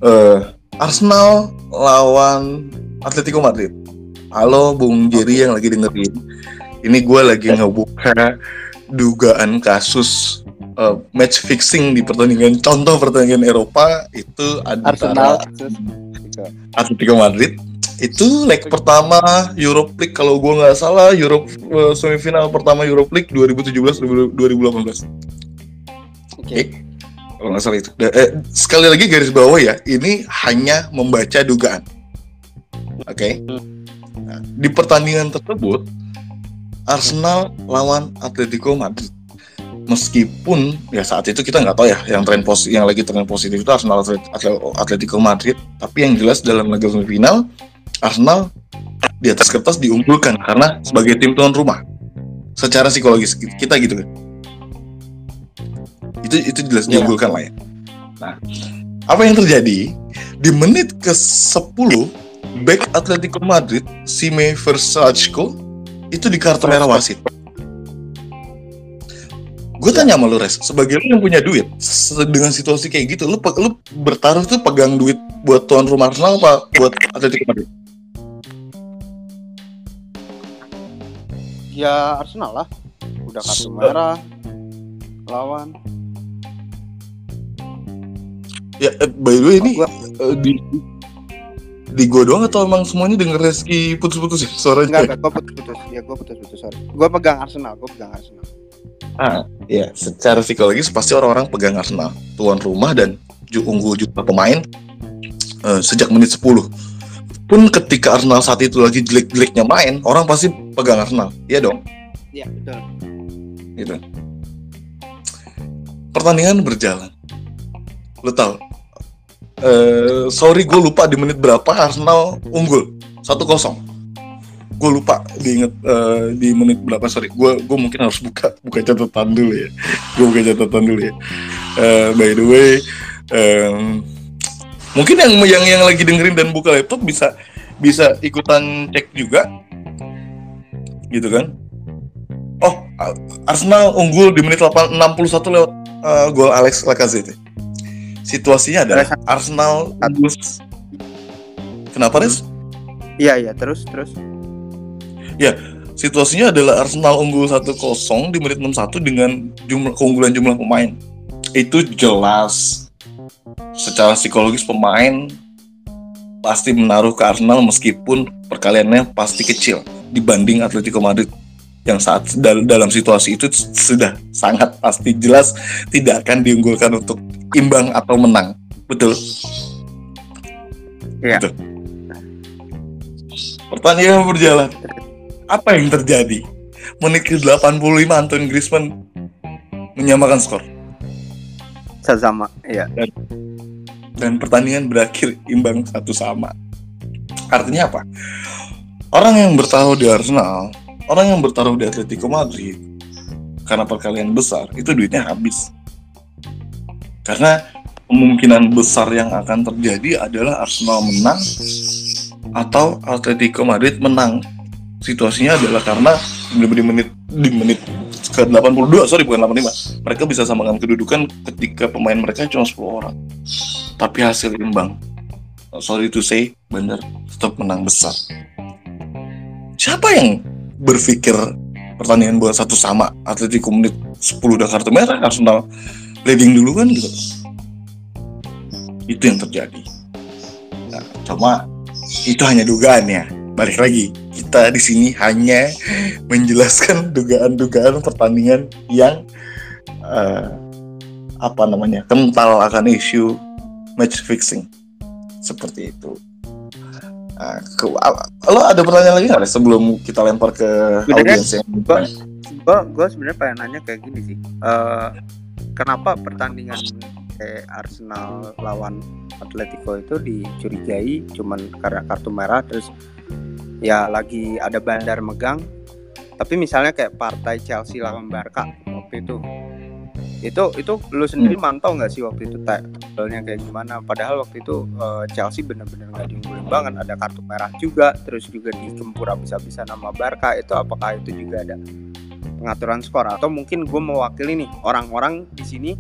eh Arsenal lawan Atletico Madrid. Halo Bung Jerry yang lagi dengerin. Ini gue lagi ngebuka dugaan kasus eh, match fixing di pertandingan contoh pertandingan Eropa itu antara Arsenal Atletico. Madrid. Itu leg pertama Europe League kalau gua nggak salah Europe eh, semifinal pertama Europe League 2017 2018 Oke. kalau nggak salah itu. Da- eh, sekali lagi garis bawah ya ini hanya membaca dugaan. Oke. Nah, di pertandingan tersebut Arsenal lawan Atletico Madrid meskipun ya saat itu kita nggak tahu ya yang tren pos yang lagi tren positif itu Arsenal Atlet- Atletico Madrid. Tapi yang jelas dalam laga semifinal Arsenal di atas kertas diunggulkan karena sebagai tim tuan rumah. Secara psikologis kita gitu kan. Itu itu jelas Iya. diunggulkan lah ya. Nah apa yang terjadi? Di menit ke 10 back Atletico Madrid Sime Versachko itu di kartu merah wasit gue tanya sama lu res sebagai lu yang punya duit dengan situasi kayak gitu lu lu bertaruh tuh pegang duit buat tuan rumah Arsenal apa buat Atletico Madrid Ya Arsenal lah. Udah kartu merah lawan. ya eh, by the way ini eh, di di gue doang atau emang semuanya denger Reski putus-putus ya suaranya Enggak, enggak, gue putus-putus. Ya gue putus-putus, sorry. Gue pegang Arsenal, gue pegang Arsenal. Ah, ya, secara psikologis pasti orang-orang pegang Arsenal, tuan rumah dan unggul juta pemain eh, sejak menit 10. Pun ketika Arsenal saat itu lagi jelek-jeleknya main, orang pasti pegang Arsenal. Iya dong, Iya, betul. gitu. Pertandingan berjalan. Lo tau, eh, sorry gue lupa di menit berapa Arsenal unggul 1-0. Gue lupa diinget eh, di menit berapa sorry. Gue gue mungkin harus buka buka catatan dulu ya. Gue buka catatan dulu ya. Eh, by the way, em, mungkin yang yang yang lagi dengerin dan buka laptop bisa bisa ikutan cek juga, gitu kan? Oh, Arsenal unggul di menit 8, 61 lewat eh, gol Alex Lacazette. Situasinya adalah Arsenal unggul. Kenapa Res? Iya, iya, terus terus. Situasinya adalah Arsenal unggul 1-0 di menit 61 dengan jumlah keunggulan jumlah pemain. Itu jelas secara psikologis pemain pasti menaruh ke Arsenal meskipun perkaliannya pasti kecil dibanding Atletico Madrid yang saat dal- dalam situasi itu sudah sangat pasti jelas tidak akan diunggulkan untuk imbang atau menang. Betul. Iya. Gitu. Pertandingan berjalan. Apa yang terjadi? Menit ke 85 Anton Griezmann menyamakan skor sama iya dan pertandingan berakhir imbang satu sama. Artinya apa? Orang yang bertaruh di Arsenal, orang yang bertaruh di Atletico Madrid, karena perkalian besar, itu duitnya habis. Karena kemungkinan besar yang akan terjadi adalah Arsenal menang atau Atletico Madrid menang. Situasinya adalah karena di menit di menit ke 82 sorry bukan 85 mereka bisa samakan kedudukan ketika pemain mereka cuma 10 orang. Tapi hasil imbang. Sorry to say bener tetap menang besar. Siapa yang berpikir pertandingan buat satu sama Atletico menit 10 udah kartu merah Arsenal leading dulu kan gitu. Itu yang terjadi. Nah, cuma itu hanya dugaan ya balik lagi kita di sini hanya menjelaskan dugaan-dugaan pertandingan yang uh, apa namanya kental akan isu match fixing. Seperti itu. Uh, ke, lo ada pertanyaan lagi nggak sebelum kita lempar ke audiens yang gue gue sebenarnya pengen nanya kayak gini sih. Uh, kenapa pertandingan kayak Arsenal lawan Atletico itu dicurigai cuman karena kartu merah terus ya lagi ada bandar megang. Tapi misalnya kayak partai Chelsea lawan Barca waktu itu. Itu itu lu sendiri hmm. mantau nggak sih waktu itu tabelnya kayak gimana? Padahal waktu itu uh, Chelsea bener-bener nggak diunggulin banget. Ada kartu merah juga terus juga dikempur habis-habisan nama Barca. Itu apakah itu juga ada pengaturan skor? Atau mungkin gue mewakili nih orang-orang di sini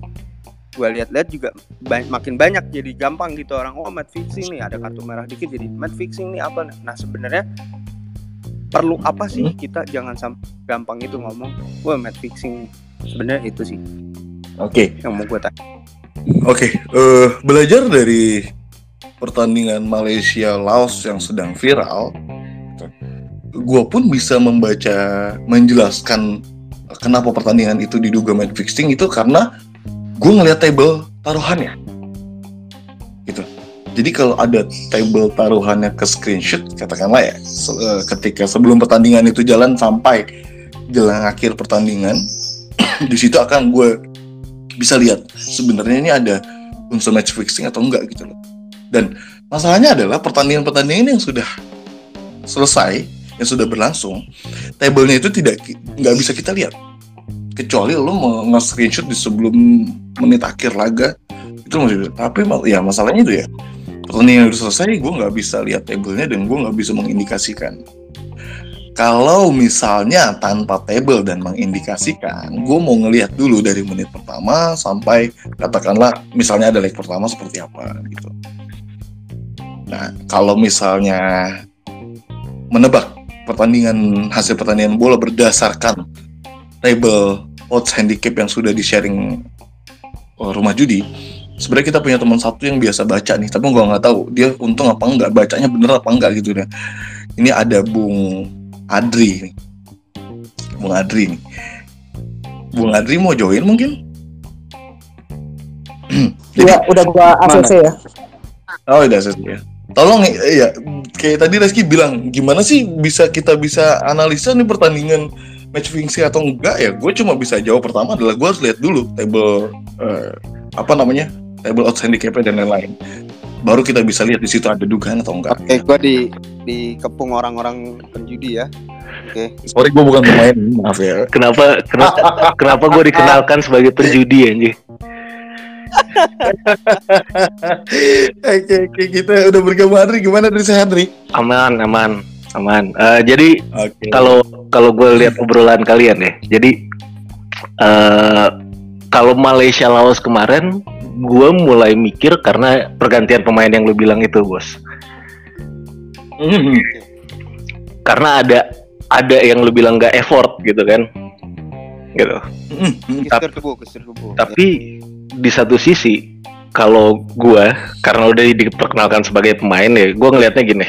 gue lihat-lihat juga banyak, makin banyak jadi gampang gitu orang oh match fixing nih ada kartu merah dikit jadi match fixing nih apa nah sebenarnya perlu apa sih hmm? kita jangan sampai gampang itu ngomong wah match fixing sebenarnya itu sih oke okay. yang mau gue tanya oke okay. uh, eh, belajar dari pertandingan Malaysia Laos yang sedang viral gue pun bisa membaca menjelaskan kenapa pertandingan itu diduga match fixing itu karena gue ngeliat table taruhannya. Gitu. Jadi kalau ada table taruhannya ke screenshot katakanlah ya eh, ketika sebelum pertandingan itu jalan sampai jelang akhir pertandingan (clears throat) di situ akan gue bisa lihat sebenarnya ini ada unsur match fixing atau enggak gitu loh. Dan masalahnya adalah pertandingan-pertandingan yang sudah selesai yang sudah berlangsung tablenya itu tidak nggak bisa kita lihat kecuali lo mau nge-screenshot di sebelum menit akhir laga. Itu masih tapi ya masalahnya itu ya pertandingan udah selesai gue nggak bisa lihat tabelnya dan gue nggak bisa mengindikasikan. Kalau misalnya tanpa table dan mengindikasikan, gue mau ngelihat dulu dari menit pertama sampai katakanlah misalnya ada leg pertama seperti apa gitu. Nah, kalau misalnya menebak pertandingan hasil pertandingan bola berdasarkan table odds handicap yang sudah di sharing oh, rumah judi sebenarnya kita punya teman satu yang biasa baca nih tapi gue nggak tahu dia untung apa enggak bacanya bener apa enggak gitu ya ini ada Bung Adri nih. Bung Adri nih. Bung Adri mau join mungkin? (clears throat) Iya, udah gua ACC ya. Oh, udah ACC ya. Tolong ya, kayak tadi Reski bilang, gimana sih bisa kita bisa analisa nih pertandingan match fixing atau enggak ya gue cuma bisa jawab pertama adalah gue harus lihat dulu table uh, apa namanya table odds handicap dan lain-lain baru kita bisa lihat di situ ada dugaan atau enggak. Oke, okay, gue di dikepung orang-orang penjudi ya. Oke. Okay. Sorry gue bukan pemain, maaf ya. Kenapa kenapa kenapa gue dikenalkan sebagai penjudi anjing? (laughs) Oke, oke kita udah bergabung Adri gimana dari sehat Adri? Aman, aman aman. Uh, jadi kalau okay. kalau gue lihat obrolan kalian ya, jadi uh, kalau Malaysia Laos kemarin, gue mulai mikir karena pergantian pemain yang lu bilang itu, bos. Mm. Karena ada ada yang lu bilang gak effort gitu kan, gitu. Mm. Tapi, tapi di satu sisi kalau gue karena udah diperkenalkan sebagai pemain ya, gue ngelihatnya gini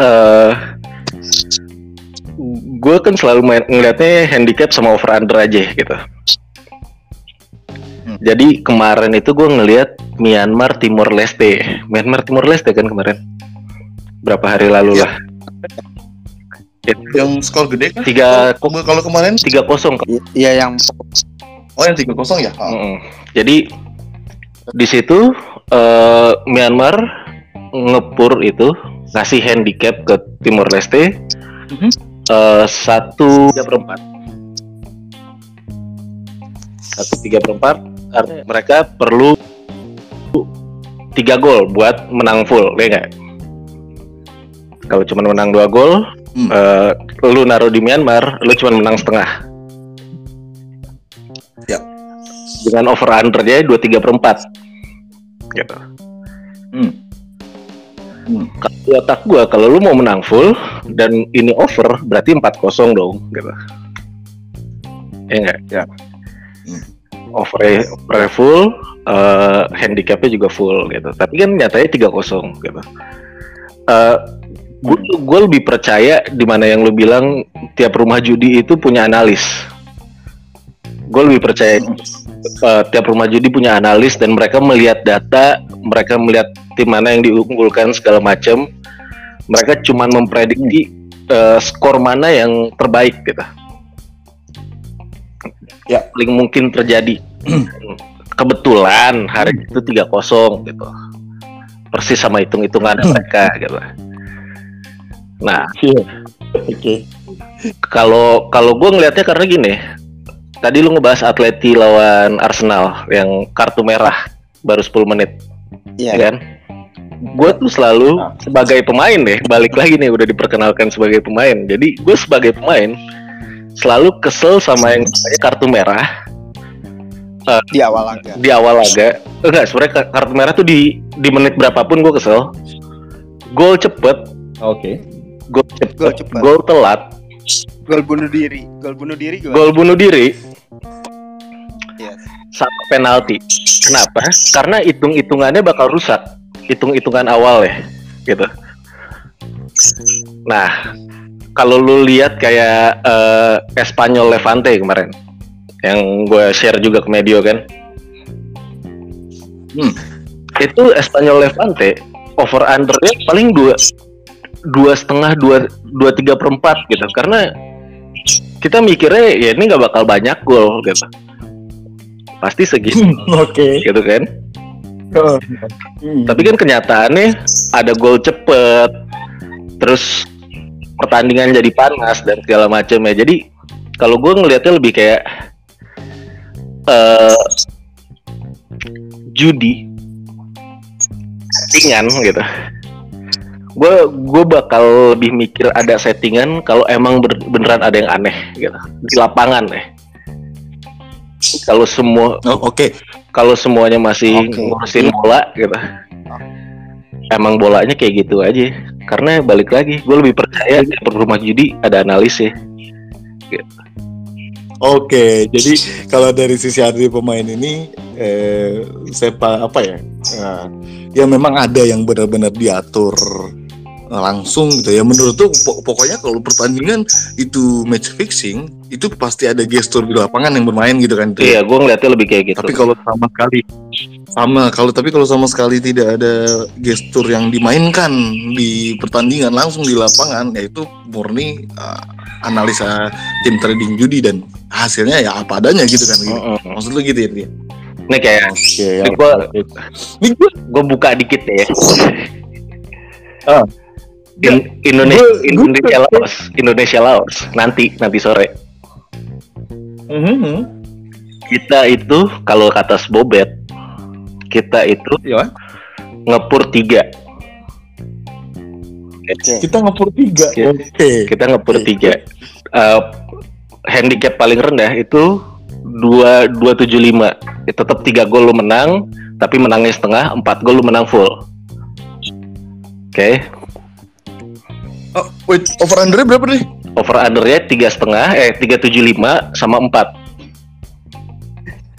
uh, gue kan selalu main ngeliatnya handicap sama over under aja gitu. Hmm. Jadi kemarin itu gue ngeliat Myanmar Timur Leste. Myanmar Timur Leste kan kemarin. Berapa hari lalu Ya. lah. Yang skor gede kan? Tiga Kalau kalau kemarin tiga kosong. Iya yang oh yang 3-0 ya? Ah. Mm-mm. Jadi di situ eh, Myanmar ngepur itu ngasih handicap ke Timur Leste Mhm. eh, satu tiga perempat satu tiga perempat artinya mereka perlu tiga gol buat menang full ya nggak kalau cuma menang dua gol Hmm. eh, lu naruh di Myanmar lu cuma menang setengah Ya. dengan over under nya dua tiga perempat gitu Hmm. Hmm. di otak gua kalau lu mau menang full dan ini over berarti 4-0 dong gitu. Ya enggak Ya. Hmm. over over full eh, handicapnya juga full gitu. Tapi kan nyatanya 3-0 gitu. Eh gue gue lebih percaya di mana yang lu bilang tiap rumah judi itu punya analis. Gue lebih percaya eh, tiap rumah judi punya analis dan mereka melihat data mereka melihat tim mana yang diunggulkan segala macam mereka cuma memprediksi eh, skor mana yang terbaik gitu. Ya. paling mungkin terjadi. (clears throat) Kebetulan hari itu 3-0 gitu. Persis sama hitung-hitungan (clears throat) mereka gitu. Nah. Oke. kalau kalau gue ngelihatnya karena gini tadi lu ngebahas Atleti lawan Arsenal yang kartu merah baru 10 menit Iya. ya kan gue tuh selalu sebagai pemain deh balik lagi nih udah diperkenalkan sebagai pemain. Jadi gue sebagai pemain selalu kesel sama yang namanya kartu merah. Di awal laga. di awal laga. Enggak sebenarnya ka- kartu merah tuh di di menit berapapun gue kesel. Gol cepet. Oke. gol cepet Gol cepet. gol telat. Gol bunuh diri. Gol bunuh diri gimana? gol bunuh diri. Yes. sama penalti. Kenapa? Karena hitung hitungannya bakal rusak hitung hitungan awal ya gitu nah kalau lu lihat kayak eh, Espanyol Levante kemarin yang gue share juga ke media kan Hmm. itu Espanyol Levante over undernya paling dua dua setengah dua dua tiga perempat gitu karena kita mikirnya ya ini nggak bakal banyak gol gitu pasti segitu (laughs) Oke. gitu kan Hmm. tapi kan kenyataannya ada gol cepet terus pertandingan jadi panas dan segala macam ya. Jadi kalau gue ngelihatnya lebih kayak eh judi settingan gitu. Gue gue bakal lebih mikir ada settingan kalau emang beneran ada yang aneh gitu di lapangan ya kalau semua Oh, Oke. kalau semuanya masih Oke. ngurusin bola gitu emang bolanya kayak gitu aja karena balik lagi gue lebih percaya di rumah judi ada analis ya Oke, jadi kalau dari sisi arti pemain ini, eh, sepa apa ya? eh, ya memang ada yang benar-benar diatur langsung gitu ya. Menurut tuh po- pokoknya kalau pertandingan itu match fixing, itu pasti ada gestur di lapangan yang bermain gitu kan. Itu. iya gue ngeliatnya lebih kayak gitu Tapi kalau sama sekali sama kalau tapi kalau sama sekali tidak ada gestur yang dimainkan di pertandingan langsung di lapangan yaitu murni uh, analisa tim trading judi dan hasilnya ya apa adanya gitu kan gitu. Maksud lu gitu ya dia? ini kayak Ini gua- Ini gua gue buka dikit ya Ah. In- Indonesia Gua- gua- Indonesia Laos Indonesia Laos nanti nanti sore Mhm. kita itu kalau kata Bobet kita itu Ya. ngepur tiga Kita ngepur tiga. Oke. Oke. kita ngepur tiga Eh, handicap paling rendah itu dua dua tujuh lima tetap tiga gol lu menang tapi menangnya setengah empat gol lu menang full oke Oh, wait, over under berapa deh? over undernya tiga setengah eh tiga tujuh lima sama empat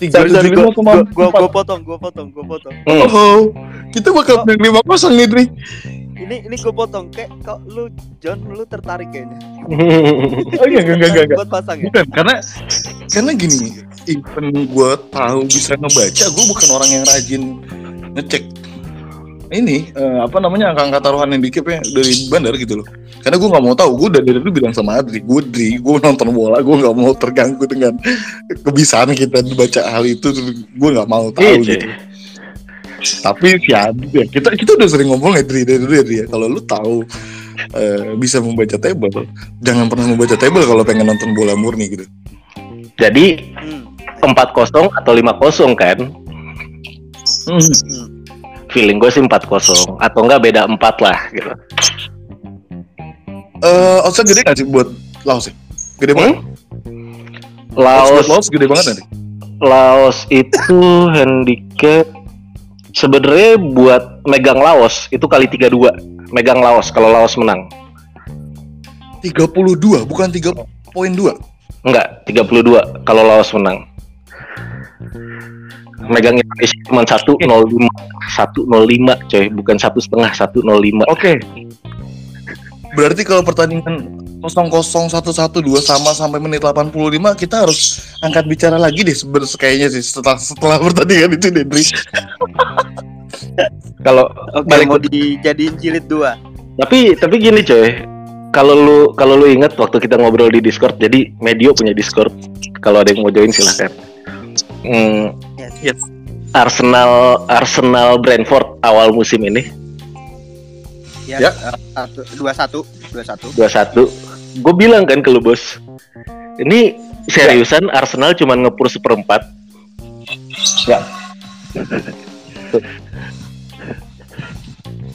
Tiga sorry, gua, koma gua, gua potong, gua potong, gua potong. Hmm. Oh, kita bakal menang lima kosong nih, Dri. Ini ini gua potong. Kayak kok lu John lu tertarik kayaknya. (laughs) Oh, enggak, enggak, enggak, enggak. Buat pasang ya. Bukan, karena karena gini, even gue tahu bisa ngebaca, gue bukan orang yang rajin ngecek ini eh, apa namanya angka-angka taruhan yang dikip ya dari bandar gitu loh karena gue nggak mau tahu gue dari dulu bilang sama Adri gue Adri gue nonton bola gue nggak mau terganggu dengan kebiasaan kita baca hal itu gue nggak mau tahu Iya, gitu cuy. tapi si Adri ya kita kita udah sering ngomong ya Adri dari dulu ya Adri ya kalau lu tahu eh, bisa membaca table jangan pernah membaca table kalau pengen nonton bola murni gitu Jadi Hmm. 4-0 atau 5-0 kan? Hmm. Feeling gue sih 4-0 atau enggak beda 4 lah gitu. eh outset gede nggak sih buat Laos ya? Gede banget. Hmm? Laos Laos gede banget nanti Laos itu (laughs) handicap sebenarnya buat megang Laos itu kali 32 megang Laos kalau Laos menang. 32 bukan 3.2 enggak 32 kalau Laos menang megang Indonesia cuma 105 105 coy. Bukan satu setengah 105 Oke. Berarti kalau pertandingan 0-0 1-1 2 sama sampai menit 85 kita harus angkat bicara lagi deh sebenarnya kayaknya sih setelah setelah pertandingan itu deh Dri. (laughs) kalau Oke, Balik mau dijadiin jilid dua. tapi tapi gini coy. Kalau lu kalau lu inget waktu kita ngobrol di Discord jadi Medio punya Discord. Kalau ada yang mau join silahkan Hmm, Yes. Arsenal Arsenal Brentford awal musim ini Ya. Ya. eh, satu, dua satu, dua satu. 2-1 gue bilang kan ke lu bos ini seriusan Arsenal cuma ngepur seperempat Ya.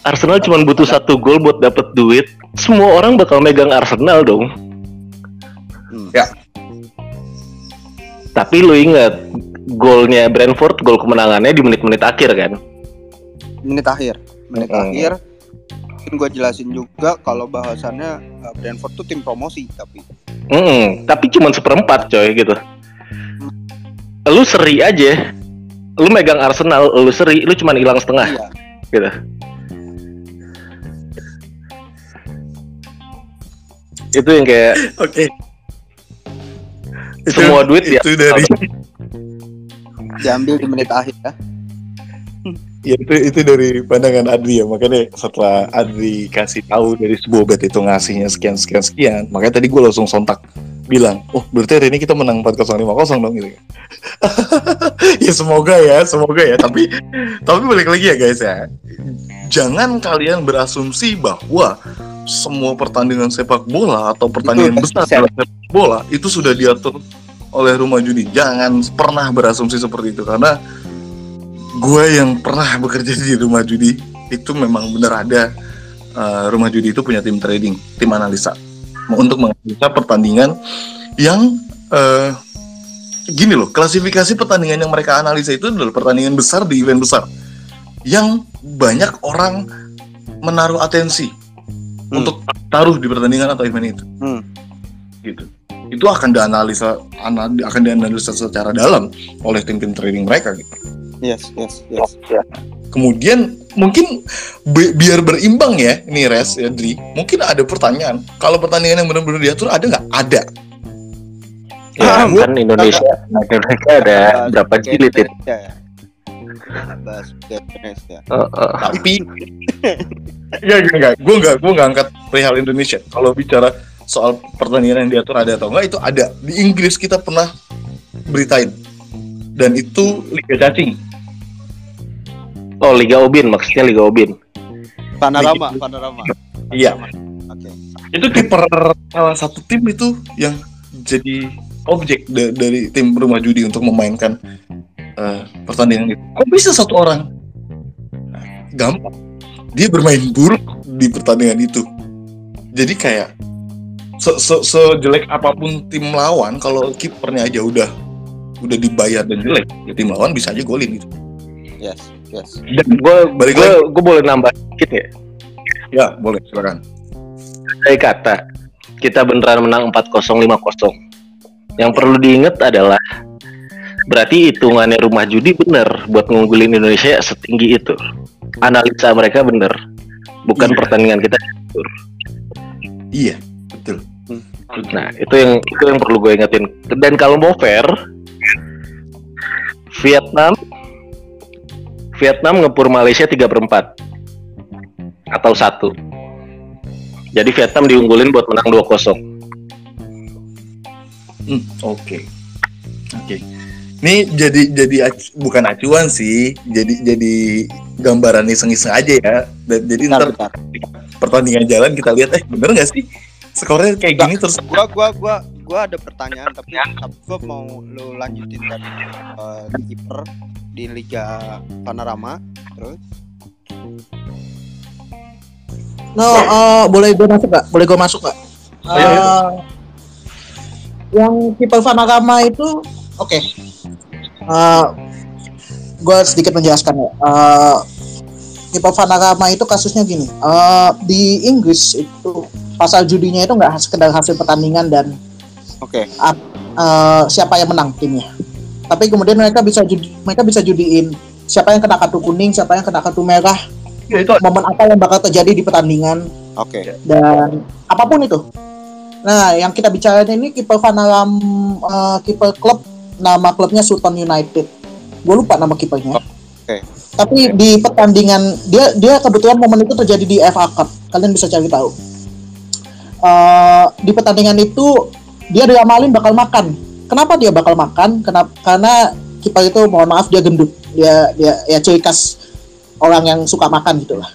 Arsenal cuma butuh satu gol buat dapet duit semua orang bakal megang Arsenal dong Hmm. Ya. tapi lu ingat golnya Brentford gol kemenangannya di menit-menit akhir kan Menit akhir, menit Hmm. akhir. Mungkin gue jelasin juga kalau bahasannya eh, Brentford tuh tim promosi tapi Mm, tapi cuma seperempat coy gitu. Lu seri aja. Lu megang Arsenal, lu seri, lu cuma hilang setengah iya. gitu. Itu yang kayak Oke. Itu- semua duit ya. itu dari diambil di menit akhir ya. ya itu itu dari pandangan Adri ya. Makanya setelah Adri kasih tahu dari sebuah bet itu ngasihnya sekian sekian sekian makanya tadi gue langsung sontak bilang oh berarti hari ini kita menang 4050 dong gitu. (laughs) Ya semoga ya semoga ya. Tapi tapi balik lagi ya guys ya. Jangan kalian berasumsi bahwa semua pertandingan sepak bola atau pertandingan besar sepak bola itu sudah diatur oleh rumah judi jangan pernah berasumsi seperti itu karena gue yang pernah bekerja di rumah judi itu memang benar ada uh, rumah judi itu punya tim trading, tim analisa untuk menganalisa pertandingan yang uh, gini loh, klasifikasi pertandingan yang mereka analisa itu adalah pertandingan besar di event besar yang banyak orang menaruh atensi Hmm. untuk taruh di pertandingan atau event itu. Hmm. Gitu. Itu akan dianalisa ana- akan dianalisa secara dalam oleh tim-tim trading mereka gitu. Yes, yes, yes. Kemudian mungkin bi- biar berimbang ya, ini Res, ya Dri. Mungkin ada pertanyaan. Kalau pertandingan yang benar-benar diatur ada nggak? Ada. Ya Ah, kan Indonesia, Indonesia ada Bahas berapa jilid itu? Ya. Bahas pakai Indonesia. Oh, oh. Tapi (laughs) Enggak, enggak, enggak. Gue enggak, gue enggak angkat perihal Indonesia. Kalau bicara soal pertandingan yang diatur ada atau enggak itu ada. Di Inggris kita pernah beritain. Dan itu liga cacing. Oh, Liga Obin maksudnya Liga Obin. Panorama, panorama. Iya. Oke. Itu kiper salah satu tim itu yang jadi objek da- dari tim rumah judi untuk memainkan eh, pertandingan itu. Kok bisa satu orang? Nah, gampang. Dia bermain buruk di pertandingan itu. Jadi kayak se se sejelek apa pun tim lawan, kalau kipernya aja udah udah dibayar dan jelek, ya tim lawan bisa aja golin gitu. Yes, yes. Dan Gue Balik gue gue boleh nambah dikit ya. ya boleh silakan. Saya kata kita beneran menang 4-0 5-0. Yang perlu diingat adalah berarti hitungannya rumah judi bener buat ngunggulin Indonesia setinggi itu. Analisa mereka bener. Bukan Iya. pertandingan kita. Iya, betul. Nah, itu yang itu yang perlu gue ingetin. Dan kalau mau fair, Vietnam Vietnam ngepur Malaysia 3 per 4 atau satu. Jadi Vietnam diunggulin buat menang 2-0. Hmm, oke. Oke. Ini jadi jadi acu- bukan acuan sih, jadi jadi gambaran iseng-iseng aja ya. Dan jadi ntar pertandingan jalan kita lihat eh bener nggak sih skornya kayak gini terus Gua gua gua gua ada pertanyaan tapi gua mau lu lanjutin tadi eh, di kiper di Liga Panorama terus No, eh, boleh gue masuk gak? Boleh gue masuk gak? Ayo, ayo. Eh, yang kiper Vanagama itu, oke. gue sedikit menjelaskan ya. Kiper Vanagama itu kasusnya gini. eh, di Inggris itu pasal judinya itu nggak sekedar hasil pertandingan dan oke eh, siapa yang menang timnya. Tapi kemudian mereka bisa judi, mereka bisa judiin siapa yang kena kartu kuning, siapa yang kena kartu merah, Ya itu momen apa yang bakal terjadi di pertandingan oke dan apa pun itu. Nah, yang kita bicarain ini kiper Vanaram eh, kiper klub nama klubnya Sutton United. Gue lupa nama kipernya. Oke. Tapi di pertandingan dia dia kebetulan momen itu terjadi di FA Cup. Kalian bisa cari tahu. Eh, di pertandingan itu dia diamalin bakal makan. Kenapa dia bakal makan? Kenapa? Karena kiper itu mohon maaf dia gendut. Dia dia ya ciri khas orang yang suka makan gitu lah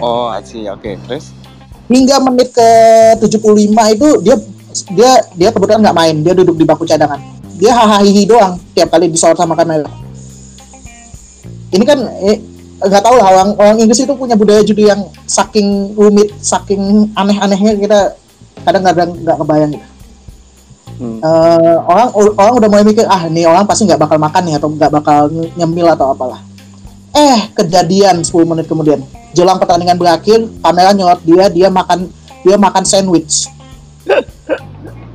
oh oke terus hingga menit ke 75 itu dia dia dia kebetulan nggak main dia duduk di bangku cadangan dia hahaha doang tiap kali disorot sama kamera ini kan eh, nggak tahu lah orang orang Inggris itu punya budaya judi yang saking rumit saking aneh-anehnya kita kadang-kadang nggak kebayang gitu. Hmm. Eh, orang orang udah mulai mikir ah nih orang pasti nggak bakal makan nih atau nggak bakal nyemil atau apalah. Eh kejadian 10 menit kemudian. Jelang pertandingan berakhir kamera nyorot dia dia makan dia makan sandwich. (laughs)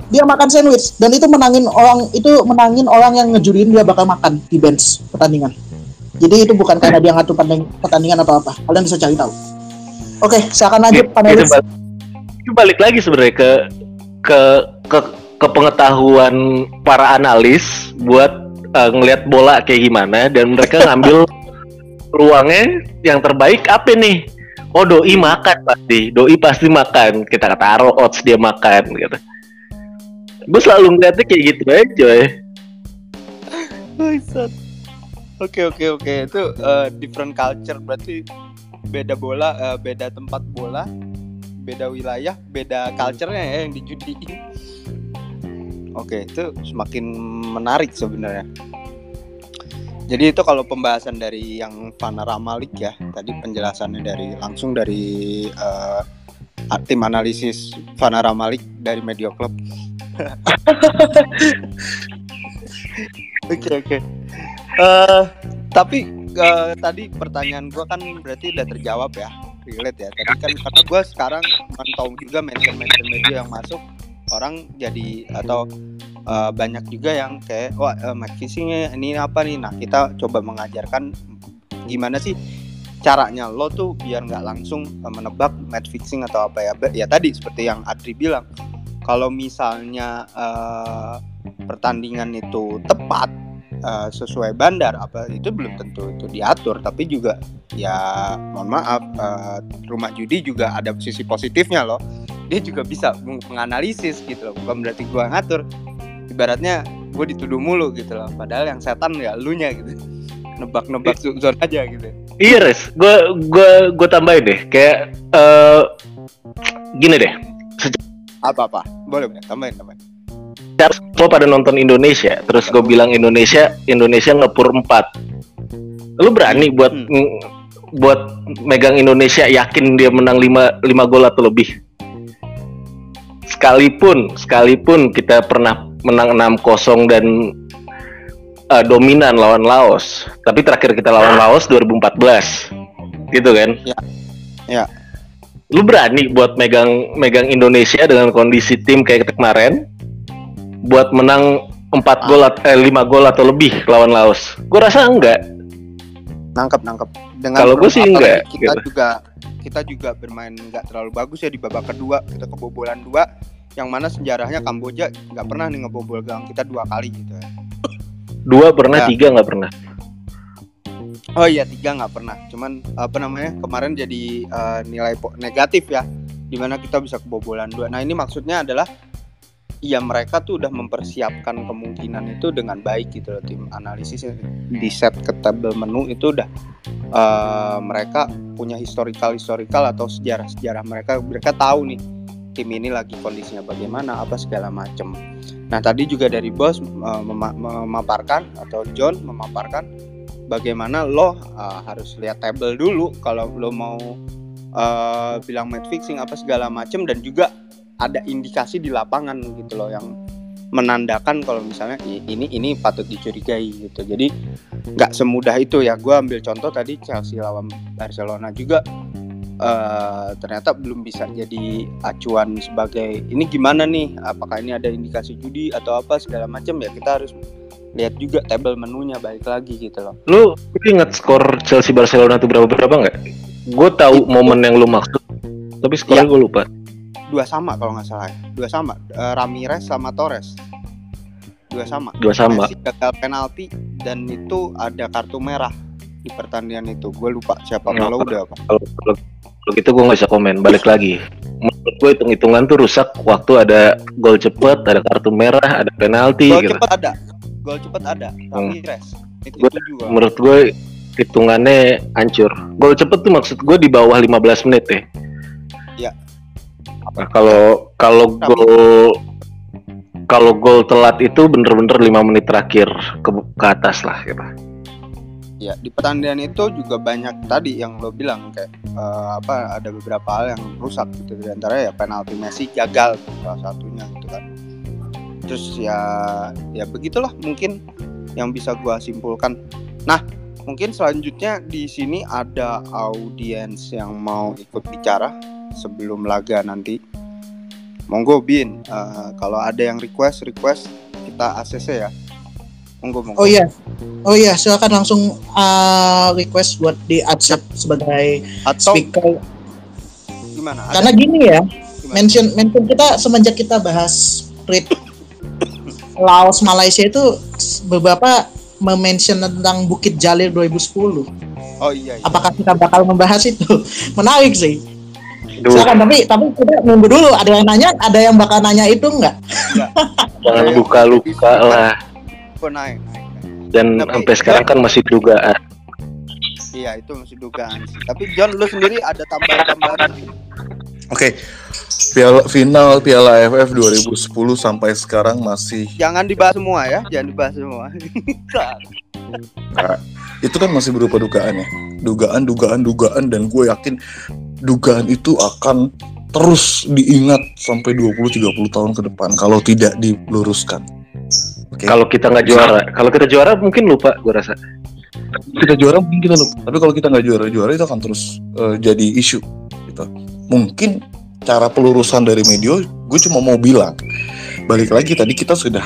Dia makan sandwich. Dan itu menangin orang itu menangin orang yang ngejurin dia bakal makan di bench pertandingan jadi itu bukan karena dia ngatur pertanding- pertandingan atau apa kalian bisa cari tahu oke silakan lanjut itu panelis balik, itu balik lagi sebenarnya ke ke ke ke pengetahuan para analis buat eh, ngelihat bola kayak gimana dan mereka (laughs) ngambil ruangnya yang terbaik apa nih? Oh doi makan pasti, doi pasti makan. Kita taruh odds dia makan gitu. Gue selalu ngeliatnya kayak gitu aja ya. Oke oke oke itu eh, different culture berarti beda bola eh, beda tempat bola beda wilayah beda culture-nya ya yang dijudiin. Oke itu semakin menarik sebenarnya. Jadi itu kalau pembahasan dari yang Panorama League ya tadi penjelasannya dari langsung dari eh, tim analisis Panorama League dari Media Club. (laughs) Oke oke. Eh, tapi eh, tadi pertanyaan gua kan berarti udah terjawab ya, relate ya. Tadi kan karena gua sekarang mantau juga mention-mention media yang masuk orang jadi atau eh, banyak juga yang kayak wah uh, match fixingnya ini apa nih. Nah kita coba mengajarkan gimana sih caranya lo tuh biar nggak langsung menebak match fixing atau apa ya. Ya tadi seperti yang Adri bilang, kalau misalnya eh, pertandingan itu tepat eh, sesuai bandar apa itu belum tentu itu diatur tapi juga ya mohon maaf eh, rumah judi juga ada sisi positifnya loh. Dia juga bisa meng- menganalisis gitu loh bukan berarti gua ngatur. Ibaratnya gue dituduh mulu gitu loh padahal yang setan ya elunya gitu. Nebak-nebak zon aja gitu. Iya res, gue gue gue tambahin deh, kayak eh gini deh. apa apa boleh boleh. Tambahin tambahin lo pada nonton Indonesia terus gue bilang Indonesia Indonesia ngepur 4 lu berani buat Hmm. buat megang Indonesia yakin dia menang 5 lima gol atau lebih sekalipun sekalipun kita pernah menang 6-0 dan eh, dominan lawan Laos tapi terakhir kita lawan Laos 2014 gitu kan Ya. Ya. lu berani buat megang megang Indonesia dengan kondisi tim kayak kemarin buat menang 4 gol eh 5 gol atau lebih lawan Laos. Gue rasa enggak. nangkep nangkep dengan Kalau gua sih enggak, kita gitu. juga kita juga bermain nggak terlalu bagus ya di babak kedua kita kebobolan dua yang mana sejarahnya Kamboja nggak pernah nih ngebobol gawang kita dua kali gitu ya Dua pernah, Ya. tiga nggak pernah. Oh iya tiga nggak pernah. Cuman apa namanya kemarin jadi eh, nilai negatif ya, di mana kita bisa kebobolan dua. Nah ini maksudnya adalah ya mereka tuh udah mempersiapkan kemungkinan itu dengan baik gitu loh tim analisisnya di set ke tabel menu itu udah eh, mereka punya historical historical atau sejarah sejarah mereka mereka tahu nih tim ini lagi kondisinya bagaimana apa segala macem. Nah tadi juga dari bos mema- memaparkan atau John memaparkan bagaimana lo uh, harus lihat table dulu kalau lo mau uh, bilang match fixing apa segala macem dan juga ada indikasi di lapangan gitu loh yang menandakan kalau misalnya ini ini patut dicurigai gitu. Jadi nggak semudah itu ya. Gue ambil contoh tadi Chelsea lawan Barcelona juga eh, ternyata belum bisa jadi acuan sebagai ini gimana nih? Apakah ini ada indikasi judi atau apa? segala macam ya kita harus lihat juga table menunya balik lagi gitu loh. Lu inget skor Chelsea Barcelona itu berapa berapa nggak? Gue tahu momen yang lu maksud, tapi skornya gue lupa. Dua sama kalau nggak salah ya dua sama Eh, Ramirez sama Torres dua sama Dua sama. Messi gagal penalti dan itu ada kartu merah di pertandingan itu gue lupa siapa kalau udah apa Kalau kalau kalau gitu gue nggak bisa komen. Balik lagi. Menurut gue hitung hitungan tuh rusak waktu ada gol cepet, ada kartu merah, ada penalti gol gitu. cepet ada gol cepet ada Ramirez itu, Gua- itu juga Menurut gue hitungannya hancur. Gol cepet tuh maksud gue di bawah 15 menit ya. Nah, kalau kalau gol kalau gol telat itu bener-bener 5 menit terakhir ke, ke atas lah gitu. ya di pertandingan itu juga banyak tadi yang lo bilang kayak eh, apa ada beberapa hal yang rusak gitu. Di antara ya penalti Messi gagal salah satunya gitu kan. Terus ya ya begitulah mungkin yang bisa gua simpulkan. Nah mungkin selanjutnya di sini ada audiens yang mau ikut bicara sebelum laga nanti monggo bin Eh, kalau ada yang request request kita ACC ya monggo monggo Oh iya. Oh iya, silakan langsung uh, request buat di accept sebagai atau speaker. gimana Ada Karena gini ya, gimana? mention mention kita semenjak kita bahas trip (coughs) Laos Malaysia itu beberapa mention tentang Bukit Jalil 2010. Oh iya, iya. Apakah kita bakal membahas itu? (laughs) Menarik sih. Duh, Silakan tapi tapi kita nunggu dulu. Ada yang nanya, ada yang bakal nanya itu enggak? jangan di- lah. Naik, naik, naik. Dan Tapi- sampai sekarang kan masih dugaan. Iya itu masih dugaan. Tapi John lu sendiri ada tambahan-tambahan? Oke. Piala final Piala AFF 2010 sampai sekarang masih Jangan dibahas semua ya, jangan dibahas semua. itu kan masih berupa dugaan ya. Dugaan, dugaan, dugaan dan gue yakin dugaan itu akan terus diingat sampai 20-30 tahun ke depan kalau tidak diluruskan. Oke. Kalau kita nggak juara, kalau kita juara mungkin lupa gue rasa. kita juara mungkin kita lupa tapi kalau kita nggak juara juara itu akan terus eh, jadi isu gitu mungkin cara pelurusan dari media gue cuma mau bilang balik lagi tadi kita sudah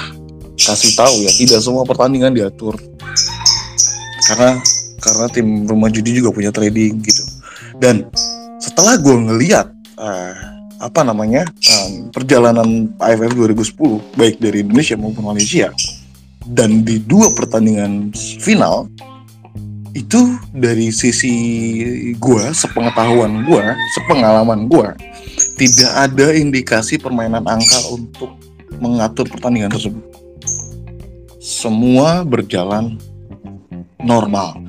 kasih tahu ya tidak semua pertandingan diatur karena karena tim rumah judi juga punya trading gitu dan setelah gue ngeliat eh, apa namanya em, perjalanan AFF 2010 baik dari Indonesia maupun Malaysia dan di dua pertandingan final itu dari sisi gua sepengetahuan gua sepengalaman gua tidak ada indikasi permainan angka untuk mengatur pertandingan tersebut. Semua berjalan normal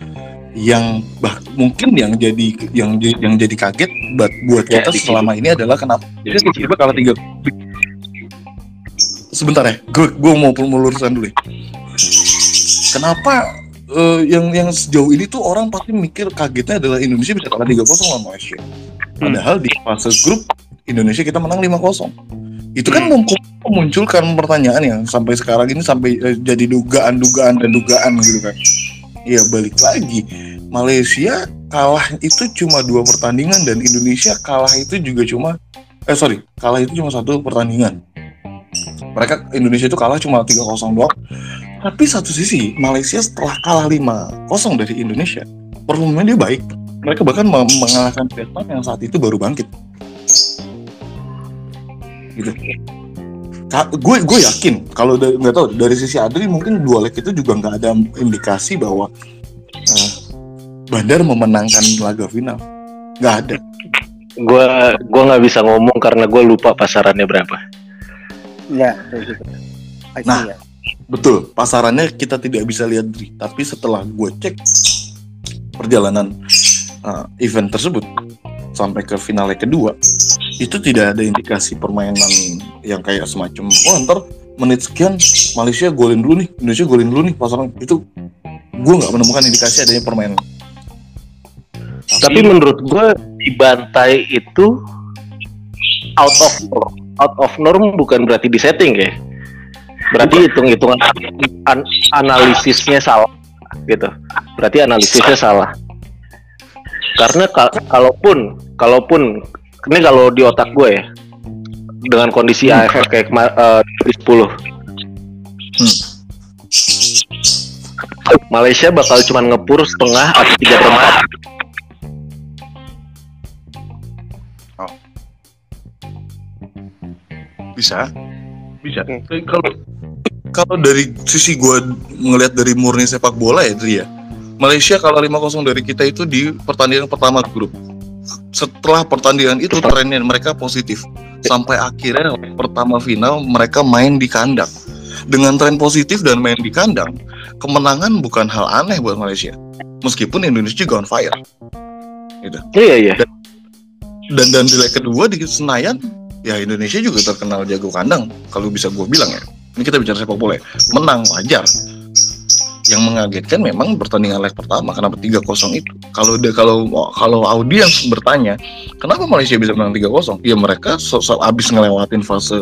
yang bah, mungkin yang jadi yang yang jadi kaget buat buat Ya, kita dikit. selama ini adalah kenapa tiba-tiba kalah tiga. Sebentar ya gue gue mau meluruskan dulu ya. kenapa eh, yang yang sejauh ini tuh orang pasti mikir kagetnya adalah Indonesia bisa kalah 3-0 lawan Malaysia. Padahal di fase grup Indonesia kita menang 5-0 itu kan mem- memunculkan pertanyaan yang sampai sekarang ini sampai eh, jadi dugaan-dugaan dan dugaan gitu kan ya balik lagi. Malaysia kalah itu cuma dua pertandingan dan Indonesia kalah itu juga cuma eh sorry kalah itu cuma satu pertandingan. Mereka Indonesia itu kalah cuma 3-0 doang. Tapi satu sisi Malaysia setelah kalah 5-0 dari Indonesia performanya dia baik. Mereka bahkan mengalahkan Vietnam yang saat itu baru bangkit. Gitu gue gue yakin kalau da- nggak tahu dari sisi Adri mungkin dua leg itu juga nggak ada indikasi bahwa eh, Bandar memenangkan laga final. Nggak ada. Gua gua nggak bisa ngomong karena gue lupa pasarannya berapa. Ya, kayak gitu. Nah. ya. Betul, pasarannya kita tidak bisa lihat Dri. Tapi setelah gue cek perjalanan uh, event tersebut sampai ke finale kedua, itu tidak ada indikasi permainan yang kayak semacam, oh ntar menit sekian Malaysia golin dulu nih, Indonesia golin dulu nih pasaran itu gue nggak menemukan indikasi adanya permainan. Tapi menurut gue dibantai itu out of out of norm bukan berarti di setting ya. Berarti hitung-hitungan an- analisisnya salah gitu. Berarti analisisnya salah. Karena ka- kalaupun kalaupun ini kalau di otak gue ya dengan kondisi AFF kayak eh, 2010 Malaysia bakal cuman ngepur setengah atau tiga perempat Bisa, bisa. Tapi Kalau kalau dari sisi gue ngelihat dari murni sepak bola ya, Dri ya. Malaysia kalau 5-0 dari kita itu di pertandingan pertama grup. Setelah pertandingan itu trennya mereka positif. Sampai akhirnya leg pertama final mereka main di kandang. Dengan tren positif dan main di kandang, kemenangan bukan hal aneh buat Malaysia. Meskipun Indonesia juga on fire. iya iya Dan dan di leg kedua di Senayan, ya Indonesia juga terkenal jago kandang. Kalau bisa gue bilang ya. Ini kita bicara sepak bola ya. Menang wajar. Yang mengagetkan memang pertandingan leg pertama kenapa 3-0 itu. Kalau dia kalau kalau audiens bertanya, kenapa Malaysia bisa menang 3-0? Ya mereka so, so, abis ngelewatin fase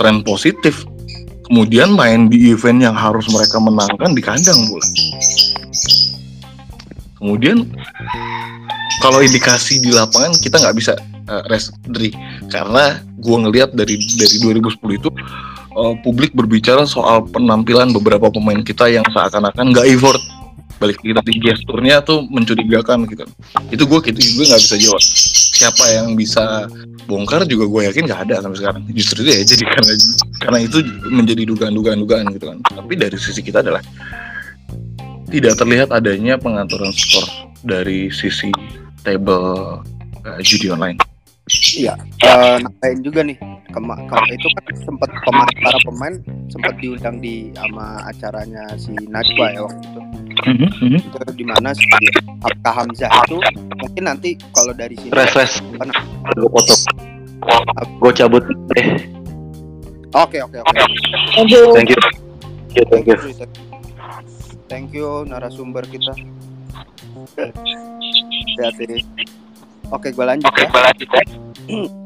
tren positif. Kemudian main di event yang harus mereka menangkan di kandang pula. Kemudian kalau indikasi di lapangan kita nggak bisa uh, rest Dri karena gua ngelihat dari dari 2010 itu uh, publik berbicara soal penampilan beberapa pemain kita yang seakan-akan nggak effort. Balik kita di gesturnya tuh mencurigakan gitu. Itu gue gitu gue nggak bisa jawab. Siapa yang bisa bongkar juga gue yakin nggak ada sampai sekarang. Justru itu ya (laughs) jadi karena karena itu menjadi dugaan-dugaan-dugaan gitu kan. Tapi dari sisi kita adalah tidak terlihat adanya pengaturan skor dari sisi table uh, judi online. Iya, nambahin juga nih. Kema itu kan sempat pemain para pemain sempat diundang di sama acaranya si Najwa ya waktu itu. Itu di mana si Abka Hamzah itu mungkin nanti kalau dari sini Res, res. Apa gue potong gue cabut deh Oke oke oke. Thank you. thank you thank you thank you narasumber kita. Hati-hati. Oke, gue lanjut ya.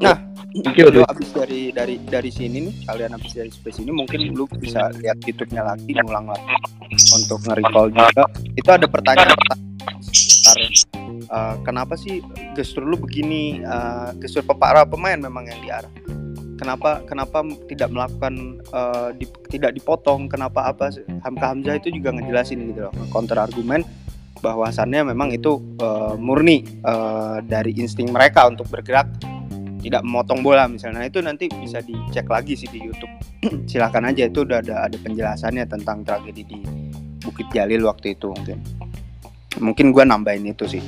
Nah, lu abis dari dari dari sini nih, kalian abis dari space ini mungkin lu bisa lihat YouTube-nya lagi, ngulang lagi untuk nge-recall juga. Itu ada pertanyaan-pertanyaan sekitar eh, kenapa sih gestur lu begini? eh, gestur para pemain memang yang diarah. Kenapa kenapa tidak melakukan eh, di- tidak dipotong? Kenapa apa? Hamka Hamzah itu juga ngejelasin gitu loh, counter argumen bahwasannya memang itu eh, murni eh, dari insting mereka untuk bergerak tidak memotong bola misalnya. Nah, itu nanti bisa dicek lagi sih di YouTube. (clears throat) Silahkan aja itu udah ada ada penjelasannya tentang tragedi di Bukit Jalil waktu itu mungkin. Mungkin gua nambahin itu sih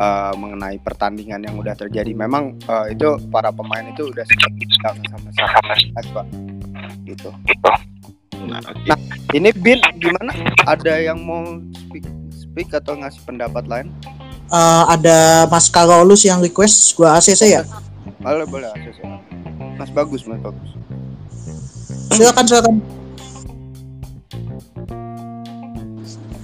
eh, mengenai pertandingan yang udah terjadi. Memang eh, itu para pemain itu udah sama sama Najwa gitu. Nah, Nah, ini Bin gimana? Ada yang mau speak speak atau ngasih pendapat lain? Eh, ada Mas Karolus yang request gua ACC ya. Boleh boleh ya. Mas bagus mas bagus Silakan silakan.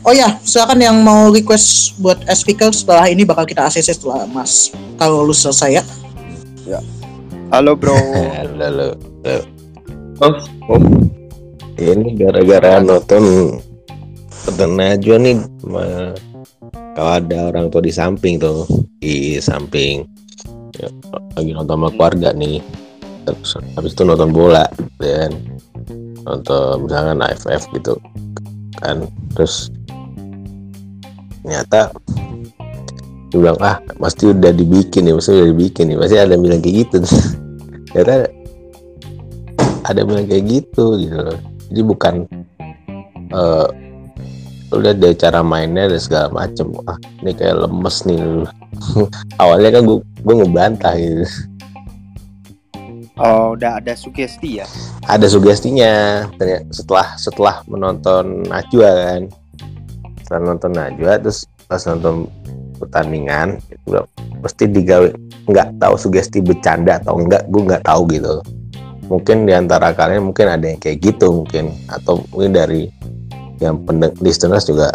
Oh ya, silakan yang mau request buat speaker setelah ini bakal kita ACC setelah Mas Karolus selesai ya. halo bro (laughs) Halo, halo. Oh, ini gara-gara nonton nonton Najwa nih kalau ada orang tua di samping tuh di samping ya, lagi nonton sama keluarga nih. Terus habis itu nonton bola dan nonton misalkan AFF gitu kan. Terus ternyata dia bilang ah pasti udah dibikin nih pasti udah dibikin nih. Pasti ada yang bilang kayak gitu. (laughs) Ternyata ada yang bilang kayak gitu gitu jadi bukan eh, lu lihat dari cara mainnya dan segala macem. Ah ini kayak lemes nih. (laughs) Awalnya kan gue gue ngebantah gitu. Oh, udah ada sugesti ya. ada sugestinya. Ternyata setelah setelah menonton Najwa kan. Setelah nonton Najwa terus pas nonton pertandingan itu udah pasti digawe nggak tahu sugesti bercanda atau enggak gue nggak tahu gitu. Mungkin di antara kalian mungkin ada yang kayak gitu mungkin. Atau mungkin dari yang pendek listeners juga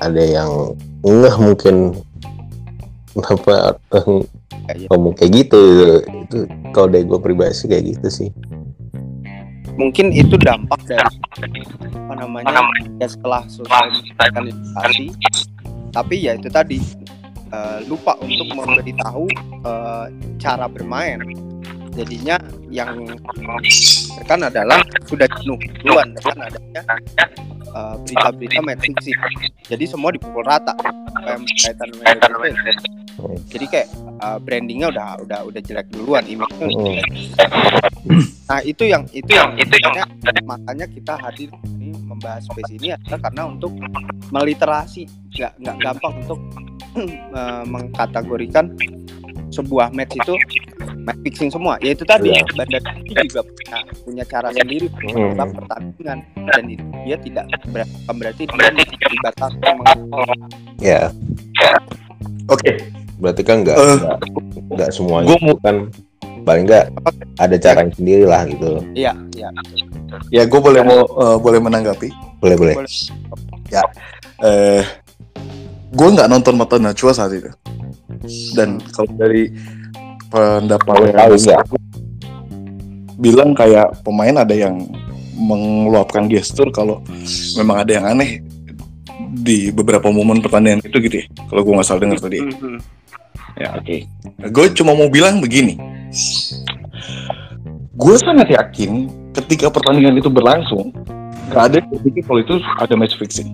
ada yang ngeh mungkin kenapa Iya. ngomong kayak gitu itu kalau dari gue pribadi sih kayak gitu sih Mungkin itu dampak dari apa namanya ya setelah selesai kalifikasi. Tapi ya itu tadi eh, lupa untuk memberitahu eh, cara bermain. Jadinya yang kan adalah sudah jenuh duluan dengan adanya eh, berita-berita fixing. Jadi semua dipukul rata. Yang berkaitan dengan. Jadi kayak eh, brandingnya udah udah udah jelek duluan, image-nya udah jelek. Nah itu yang itu yang makanya kita hadir ini membahas space ini adalah karena untuk meliterasi nggak nggak gampang untuk (clears throat) eh, mengkategorikan sebuah match itu match fixing semua. Ya itu tadi Iya. bandar itu juga punya, punya cara sendiri untuk Hmm. pertandingan dan itu dia tidak ber- berarti dia dibatasi meng- ya Oke, berarti kan nggak nggak nggak semuanya gua mau- kan paling nggak ada caranya sendiri lah gitu. Iya iya. Ya gue boleh mau eh, boleh menanggapi. boleh boleh. Boleh. Eh, gue nggak nonton mata Najwa saat itu. Dan kalau dari pendapat tahu nggak bilang kayak pemain ada yang mengeluapkan gestur kalau memang ada yang aneh di beberapa momen pertandingan itu gitu ya. Kalau gue nggak salah dengar tadi. Mhm. Ya oke. Gue cuma mau bilang begini. Gue sangat yakin ketika pertandingan itu berlangsung, gak ada yang berpikir kalau itu ada match fixing.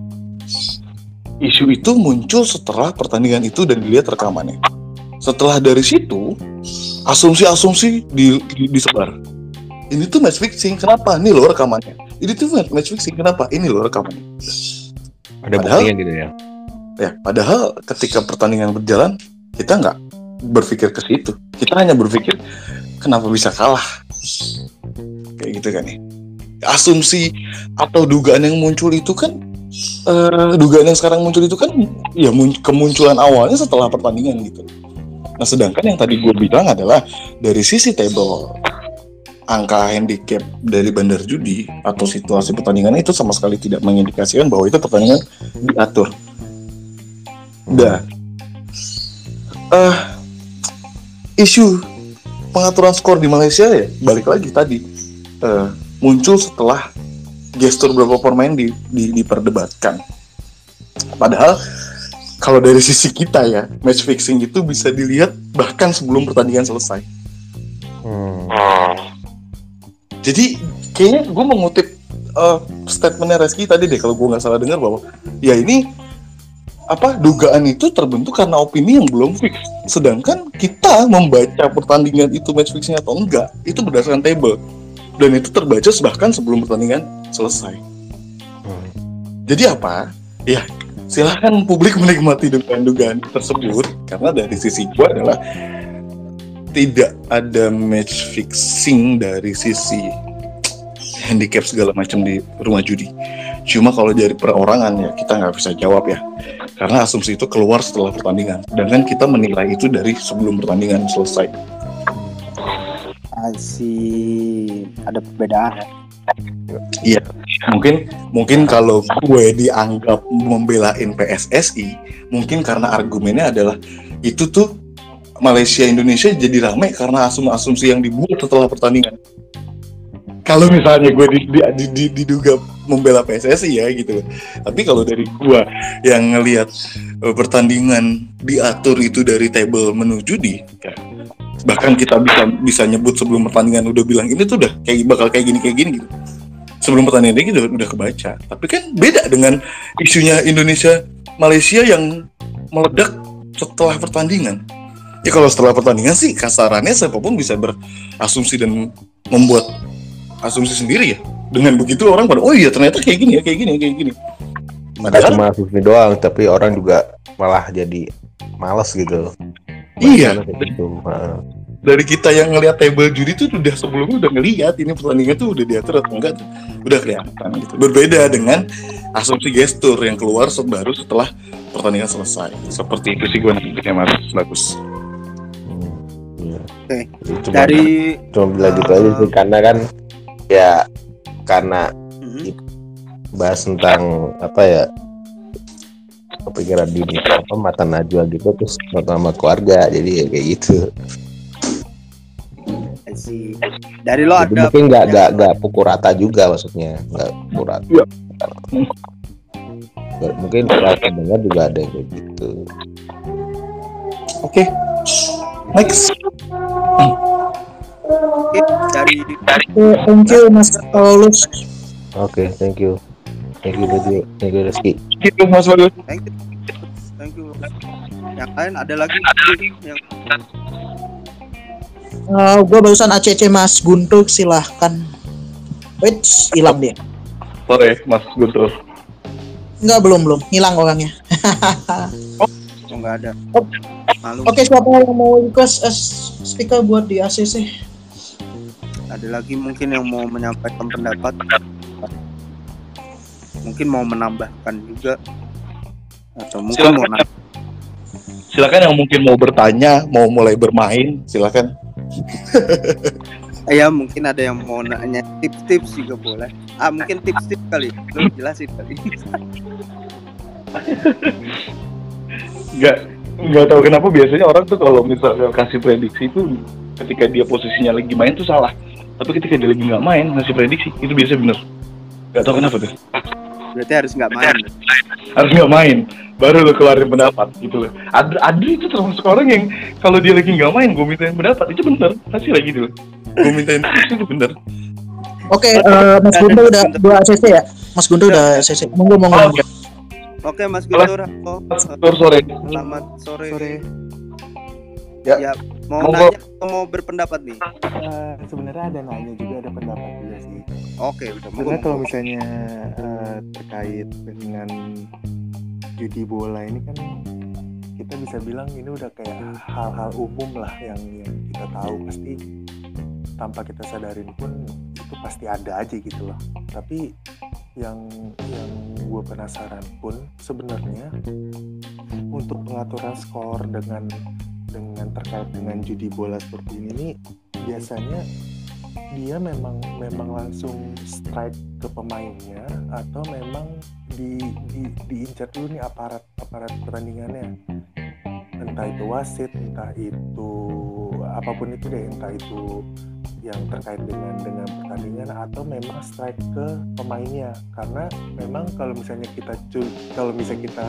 Isu itu muncul setelah pertandingan itu dan dilihat rekamannya. Setelah dari situ, asumsi-asumsi di, di- disebar. Ini tuh match fixing, kenapa? Ini loh rekamannya. Ini tuh match fixing, kenapa? Ini loh rekamannya. ada Padahal- buktinya gitu ya Ya, padahal ketika pertandingan berjalan, kita nggak berpikir ke situ. Kita hanya berpikir kenapa bisa kalah. Kayak gitu kan ya. Asumsi atau dugaan yang muncul itu kan eh, dugaan yang sekarang muncul itu kan ya mun- kemunculan awalnya setelah pertandingan gitu. Nah, sedangkan yang tadi gue bilang adalah dari sisi table angka handicap dari bandar judi atau situasi pertandingan itu sama sekali tidak mengindikasikan bahwa itu pertandingan diatur. Udah. Eh isu pengaturan skor di Malaysia ya balik lagi tadi eh, muncul setelah gestur beberapa pemain di, di, diperdebatkan. Padahal kalau dari sisi kita ya match fixing itu bisa dilihat bahkan sebelum pertandingan selesai. Hmm. Jadi kayaknya gue mengutip eh, statementnya Reski tadi deh kalau gue nggak salah dengar bahwa ya ini apa dugaan itu terbentuk karena opini yang belum fix. Sedangkan kita membaca pertandingan itu match fixing atau enggak itu berdasarkan table dan itu terbaca bahkan sebelum pertandingan selesai. Hmm. Jadi apa? Ya silahkan publik (laughs) menikmati dugaan-dugaan tersebut karena dari sisi gue adalah tidak ada match fixing dari sisi handicap segala macam di rumah judi. Cuma kalau dari perorangan ya kita nggak bisa jawab ya, karena asumsi itu keluar setelah pertandingan. Dan kan kita menilai itu dari sebelum pertandingan selesai. Masih ada perbedaan ya. Mungkin mungkin kalau gue dianggap membelain PSSI, mungkin karena argumennya adalah itu tuh Malaysia Indonesia jadi ramai karena asum-asumsi yang dibuat setelah pertandingan. Kalau misalnya gue di, di- di- di- diduga membela PSSI ya gitu. Tapi kalau dari gue yang ngelihat eh, pertandingan diatur itu dari table menuju di ya, bahkan kita bisa bisa nyebut sebelum pertandingan udah bilang ini tuh udah kayak bakal kayak gini kayak gini gitu sebelum pertandingan ini udah, udah kebaca. Tapi kan beda dengan isunya Indonesia Malaysia yang meledak setelah pertandingan. Ya kalau setelah pertandingan sih kasarannya siapa pun bisa berasumsi dan membuat asumsi sendiri ya. Dengan begitu orang pada oh iya ternyata kayak gini ya kayak gini kayak gini. nggak cuma Fifty doang tapi orang juga malah jadi males gitu Iya. Heeh. dari kita yang ngelihat table judi tuh udah sebelumnya udah ngelihat ini pertandingan tuh udah diatur atau enggak tuh udah kelihatan gitu. Berbeda dengan asumsi gestur yang keluar baru setelah pertandingan selesai. Seperti itu sih gue nantinya mas bagus. Hmm, iya. Cuma- Dari cuma bilang gitu eh, aja sih karena kan ya karena Mhm. bahas tentang apa ya kepikiran di apa mata najwa gitu terus pertama keluarga jadi ya kayak gitu. Dari lo jadi ada mungkin nggak nggak nggak pukul rata juga maksudnya nggak pukul rata Iya. Nggak- mungkin rata dengar juga ada yang kayak gitu Oke. Next. Oke, dari Oke, thank you Mas Paulus. oke thank you thank you Dedi thank you Rizky Gitu mas bagus. thank you thank you yang lain ada lagi yang Eh, gua barusan ACC Mas Guntur silahkan. Wait, hilang dia. Sore mas Guntur. Enggak belum belum, hilang orangnya. oh nggak ada malu Oke, siapa yang mau request as speaker buat di ACC? ada lagi mungkin yang mau menyampaikan pendapat mungkin mau menambahkan juga. Atau mungkin Silakan. mau nambah. Silakan yang mungkin mau bertanya, mau mulai bermain, silakan. ya mungkin ada yang mau nanya. Tips-tips juga boleh. Ah mungkin tips-tips kali. Lu jelasin kali. Nggak nggak tahu kenapa biasanya orang tuh kalau misalnya kasih prediksi itu ketika dia posisinya lagi main tuh salah. Tapi ketika dia lagi nggak main ngasih prediksi itu biasanya bener. Nggak tahu kenapa tuh berarti harus nggak main harus nggak main baru lo keluarin pendapat gitu loh Adri, Adri itu termasuk orang yang kalau dia lagi nggak main gue mintain pendapat itu bener pasti lagi gitu gue mintain itu bener Oke, eh, Mas Guntur udah dua ACC ya? Mas Guntur udah ACC. Monggo monggo. monggo. oke mas Guntur halo. Sore sore selamat sore, Ya. ya mau Monggo. nanya atau mau berpendapat nih Eh, sebenarnya ada nanya juga ada pendapat juga sih. oke udah monggo, Sebenarnya kalau misalnya eh, terkait dengan judi bola ini kan kita bisa bilang ini udah kayak hal-hal umum lah yang yang kita tahu pasti tanpa kita sadarin pun itu pasti ada aja gitu loh. Tapi yang yang gue penasaran pun sebenarnya untuk pengaturan skor dengan dengan terkait dengan judi bola seperti ini nih biasanya dia memang memang langsung strike ke pemainnya atau memang di, di diincar dulu nih aparat aparat pertandingannya? Entah itu wasit entah itu apa pun itu deh entah itu yang terkait dengan dengan pertandingan atau memang strike ke pemainnya. Karena memang kalau misalnya kita cur- kalau misalnya kita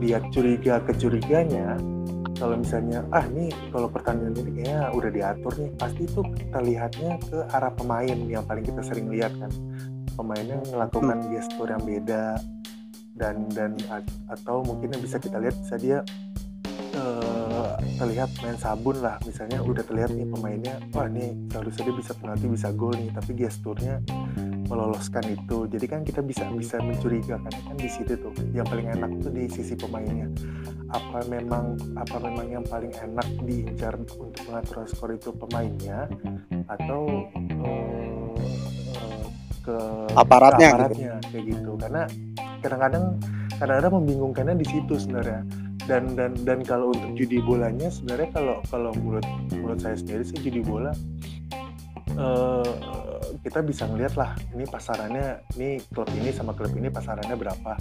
lihat curiga kecuriganya kalau misalnya ah nih kalau pertandingan ini kayaknya udah diatur nih pasti itu kita lihatnya ke arah pemain yang paling kita sering lihat kan. Pemainnya melakukan gestur yang beda dan dan atau mungkin yang bisa kita lihat bisa dia eh, terlihat main sabun lah. Misalnya udah terlihat nih pemainnya wah nih seharusnya dia bisa penalti bisa gol nih tapi gesturnya meloloskan itu. Jadi kan kita bisa bisa mencurigakan kan di situ tuh. Yang paling enak tuh di sisi pemainnya. Apa memang apa memang yang paling enak diincar untuk pengaturan skor itu pemainnya? Atau eh, ke Aparatnya ke aparatnya kayak gitu. Karena kadang-kadang kadang-kadang membingungkannya di situ sebenarnya. Dan dan dan kalau untuk judi bolanya sebenarnya kalau kalau menurut menurut saya sendiri sih judi bola eh, kita bisa ngeliat lah ini pasarannya ini klub ini sama klub ini pasarannya berapa.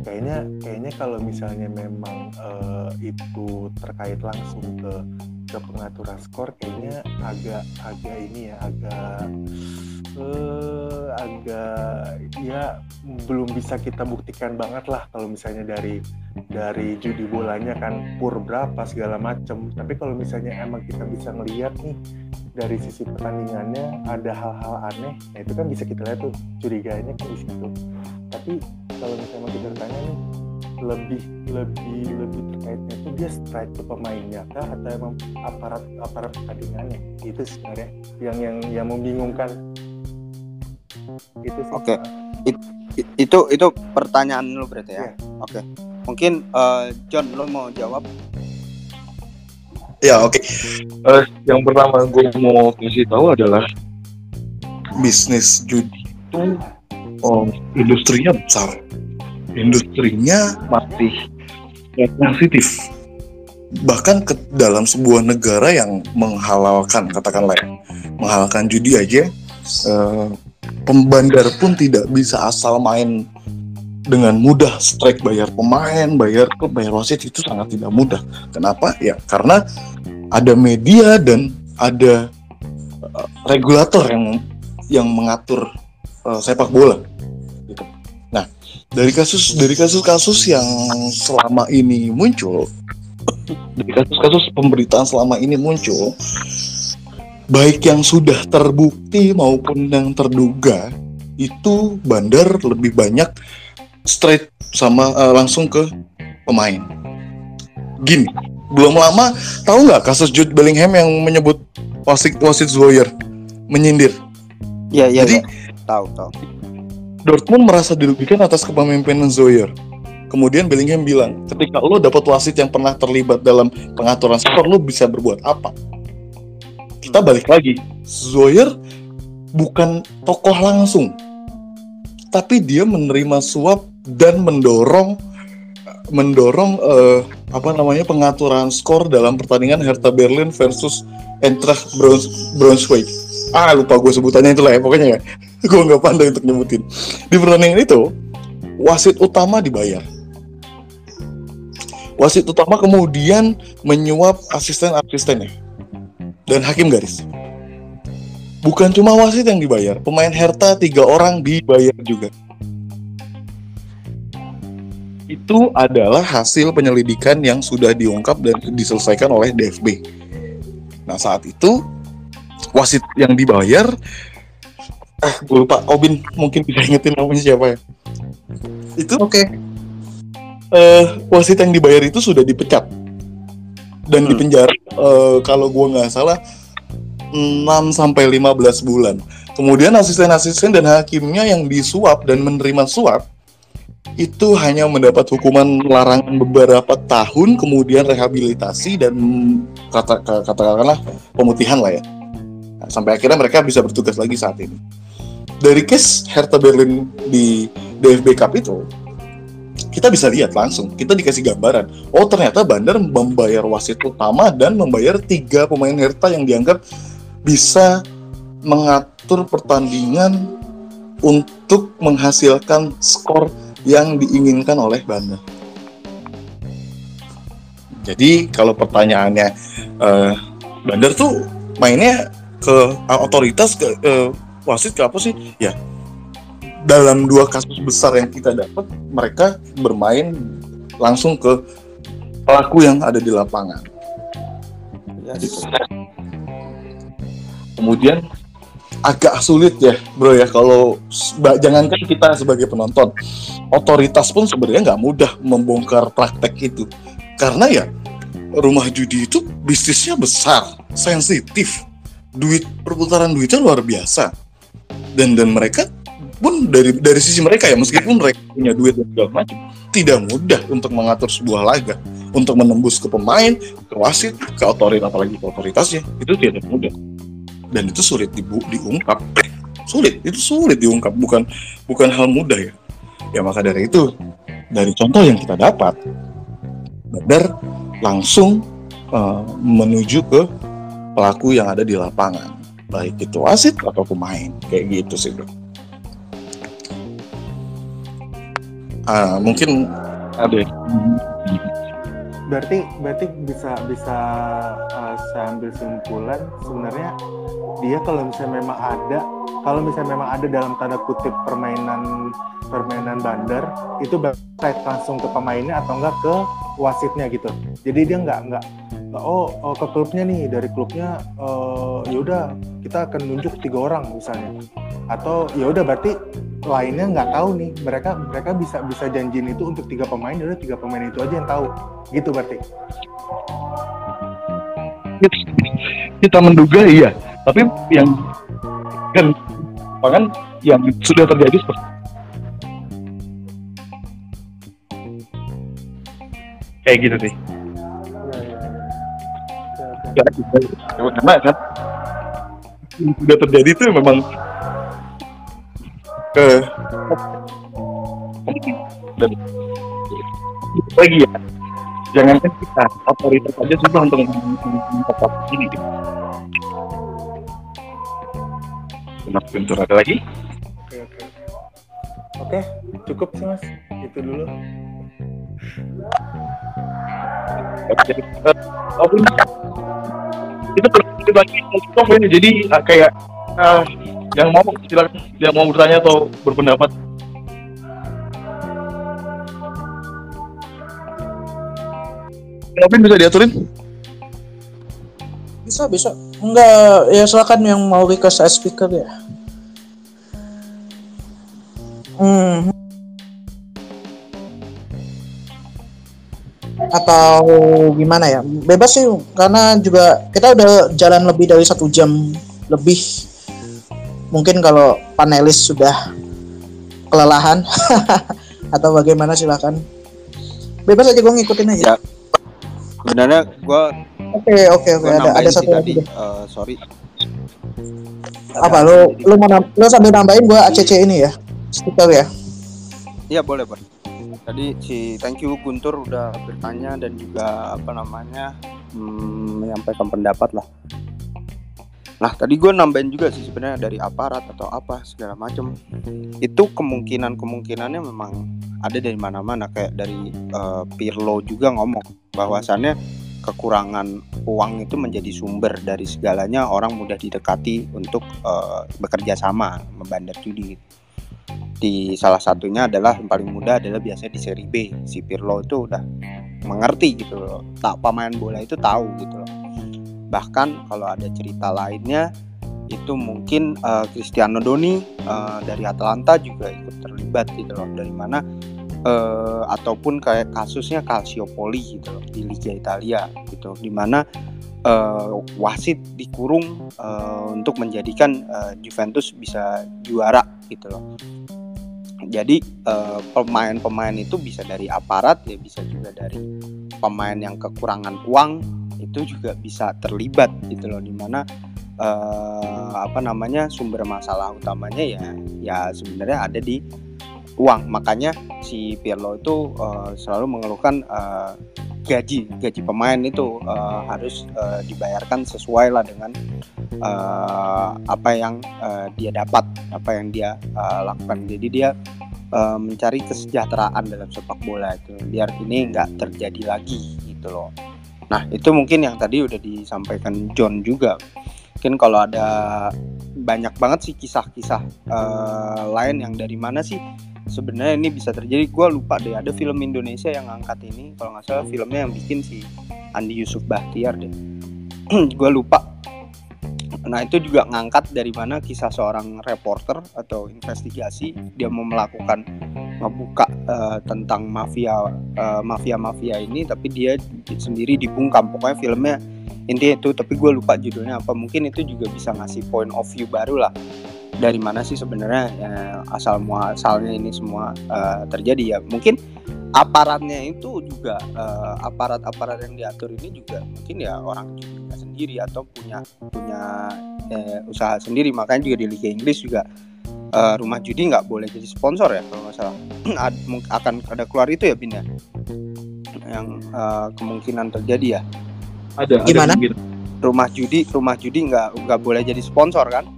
Kayaknya kayaknya kalau misalnya memang eh, itu terkait langsung ke ke pengaturan skor kayaknya agak agak ini ya agak eh agak ya belum bisa kita buktikan banget lah kalau misalnya dari dari judi bolanya kan pur berapa segala macem. Tapi kalau misalnya emang kita bisa ngeliat nih dari sisi pertandingannya ada hal-hal aneh nah itu kan bisa kita lihat tuh curiganya kan di situ. Tapi kalau misalnya kita tanya nih lebih lebih lebih terkaitnya itu dia strike ke pemainnya kah? Atau emang aparat aparat pertandingannya? Itu sebenarnya yang yang yang membingungkan. Itu sih. Oke. I- itu itu pertanyaan lu berarti ya? Iya. oke. Mungkin eh, John lu mau jawab? Ya oke. Eh, yang pertama gue mau kasih tahu adalah bisnis judi itu oh, industrinya besar, industrinya masih sensitif. Bahkan ke dalam sebuah negara yang menghalalkan, katakanlah ya, menghalalkan judi aja, eh, pembandar pun tidak bisa asal main dengan mudah strike bayar pemain, bayar klub, bayar wasit itu sangat tidak mudah. Kenapa? Ya karena ada media dan ada uh, regulator yang yang mengatur uh, sepak bola. Dari kasus dari kasus-kasus yang selama ini muncul, dari kasus-kasus pemberitaan selama ini muncul, baik yang sudah terbukti maupun yang terduga, itu bandar lebih banyak straight sama uh, langsung ke pemain. Gini, belum lama tahu nggak kasus Jude Bellingham yang menyebut wasit wasit Zoyer menyindir. Iya iya Jadi- iya. tahu tahu. Dortmund merasa dirugikan atas kepemimpinan Zoyer. Kemudian Bellingham bilang, ketika lo dapat wasit yang pernah terlibat dalam pengaturan skor, lo bisa berbuat apa? Kita balik lagi, Zoyer bukan tokoh langsung, tapi dia menerima suap dan mendorong mendorong eh, apa namanya pengaturan skor dalam pertandingan Hertha Berlin versus Eintracht Braunsch- Braunschweig. Ah lupa gue sebutannya itulah ya pokoknya ya. (laughs) gue nggak pandai untuk nyebutin. Di pertandingan itu wasit utama dibayar. Wasit utama kemudian menyuap asisten-asistennya dan hakim garis. Bukan cuma wasit yang dibayar, pemain Hertha tiga orang dibayar juga. Itu adalah hasil penyelidikan yang sudah diungkap dan diselesaikan oleh DFB. Nah saat itu wasit yang dibayar, ah gue lupa, Obin mungkin bisa ingetin namanya siapa ya? Itu Oke. eh wasit yang dibayar itu sudah dipecat dan Hmm. dipenjara eh, kalau gua nggak salah 6 sampai 15 bulan. Kemudian asisten-asisten dan hakimnya yang disuap dan menerima suap itu hanya mendapat hukuman larangan beberapa tahun, kemudian rehabilitasi dan kata kata- katakanlah pemutihan lah ya. Nah, sampai akhirnya mereka bisa bertugas lagi saat ini. Dari case Hertha Berlin di DFB Cup itu, kita bisa lihat langsung, kita dikasih gambaran. Oh ternyata Bandar membayar wasit utama dan membayar tiga pemain Hertha yang dianggap bisa mengatur pertandingan untuk menghasilkan skor yang diinginkan oleh Bandar. Jadi kalau pertanyaannya eh, Bandar tuh mainnya ke otoritas ke eh, wasit ke apa sih? Ya dalam dua kasus besar yang kita dapat mereka bermain langsung ke pelaku yang ada di lapangan. Ya, Gitu. Kemudian agak sulit ya, bro ya kalau jangankan kita sebagai penonton, otoritas pun sebenarnya nggak mudah membongkar praktek itu, karena ya rumah judi itu bisnisnya besar, sensitif, duit perputaran duitnya luar biasa, dan dan mereka pun dari dari sisi mereka ya meskipun mereka punya duit dan segala macam tidak mudah untuk mengatur sebuah laga untuk menembus ke pemain ke wasit ke otoritas apalagi ke otoritasnya. Itu tidak mudah. Dan itu sulit dibu diungkap. Sulit itu sulit diungkap. Bukan bukan hal mudah ya. Ya maka dari itu dari contoh yang kita dapat Badar langsung eh, menuju ke pelaku yang ada di lapangan baik itu wasit atau pemain. Kayak gitu sih bro. Ah mungkin ada. Berarti berarti bisa bisa uh, saya ambil simpulan. Sebenarnya dia kalau misalnya memang ada kalau misalnya memang ada dalam tanda kutip permainan permainan bandar itu baik langsung ke pemainnya atau enggak ke wasitnya gitu. Jadi dia nggak nggak, oh, oh ke klubnya nih. Dari klubnya uh, ya udah kita akan nunjuk tiga orang misalnya. Atau ya udah berarti lainnya nggak tahu nih. Mereka mereka bisa bisa janjiin itu untuk tiga pemain ya udah tiga pemain itu aja yang tahu. Gitu berarti. Kita menduga iya. Tapi yang kan bahkan yang sudah terjadi seperti kayak gitu sih karena kan sudah terjadi itu memang ke dan lagi ya jangan kan kita otoritas aja susah untuk tetap ini. Kenapa bentur ada lagi? Oke, oke. Oke, cukup sih mas. Itu dulu. Itu bagi Tom ini jadi eh, kayak eh, yang mau silakan yang mau bertanya atau berpendapat Robin bisa diaturin? Bisa, bisa. Enggak, ya silakan yang mau request speaker ya. Atau gimana ya? Bebas sih, karena juga kita udah jalan lebih dari satu jam lebih. Mungkin kalau panelis sudah kelelahan (laughs) atau bagaimana silakan. Bebas aja gue ngikutin aja. Ya. Sebenarnya gue Oke, oke, oke. Ada ada satu lagi. deh. eh, sorry. apa lu lu mau lu sambil nambahin gua ACC ini ya stiker ya Iya boleh boleh. Tadi si thank you Guntur udah bertanya dan juga apa namanya hmm, menyampaikan pendapat lah. Nah tadi gue nambahin juga sih sebenarnya dari aparat atau apa segala macem. Itu kemungkinan kemungkinannya memang ada dari mana-mana. Kayak dari eh, Pirlo juga ngomong bahwasannya kekurangan uang itu menjadi sumber dari segalanya orang mudah didekati untuk eh, bekerja sama membandar judi di salah satunya adalah yang paling mudah adalah biasanya di seri B. Si Pirlo itu udah mengerti gitu loh. Tak pemain bola itu tahu gitu loh. Bahkan kalau ada cerita lainnya itu mungkin eh, Cristiano Doni eh, dari Atalanta juga ikut terlibat gitu loh. Dari mana eh, ataupun kayak kasusnya Calciopoli gitu loh di Liga Italia gitu. Di eh, wasit dikurung eh, untuk menjadikan eh, Juventus bisa juara gitu loh. Jadi eh, pemain-pemain itu bisa dari aparat ya bisa juga dari pemain yang kekurangan uang itu juga bisa terlibat gitu loh di mana eh, apa namanya sumber masalah utamanya ya ya sebenarnya ada di uang. Makanya si Pirlo itu eh, selalu mengeluhkan eh, gaji gaji pemain itu eh, harus eh, dibayarkan sesuai lah dengan eh, apa yang eh, dia dapat apa yang dia eh, lakukan. Jadi dia eh, mencari kesejahteraan dalam sepak bola itu biar ini nggak terjadi lagi gitu loh. Nah itu mungkin yang tadi udah disampaikan John juga mungkin kalau ada banyak banget sih kisah-kisah eh, lain yang dari mana sih sebenarnya ini bisa terjadi. Gue lupa deh ada film Indonesia yang ngangkat ini. Kalau nggak salah filmnya yang bikin si Andi Yusuf Bahtiar deh. (clears throat) Gue lupa. Nah itu juga ngangkat dari mana kisah seorang reporter atau investigasi. Dia mau melakukan ngebuka eh, tentang mafia eh, mafia mafia ini tapi dia sendiri dibungkam. Pokoknya filmnya intinya itu tapi gue lupa judulnya apa. Mungkin itu juga bisa ngasih point of view baru lah. Dari mana sih sebenarnya eh, asal muasalnya ini semua eh, terjadi ya. Mungkin aparatnya itu juga eh, aparat-aparat yang diatur ini juga mungkin ya orang juga sendiri atau punya punya eh, usaha sendiri. Makanya juga di Liga Inggris juga eh, rumah judi nggak boleh jadi sponsor ya kalau nggak salah. (clears throat) Ad- mung- akan ada keluar itu ya Bin ya? Yang eh, kemungkinan terjadi ya Ada. Gimana? Ada rumah judi rumah judi nggak nggak boleh jadi sponsor kan?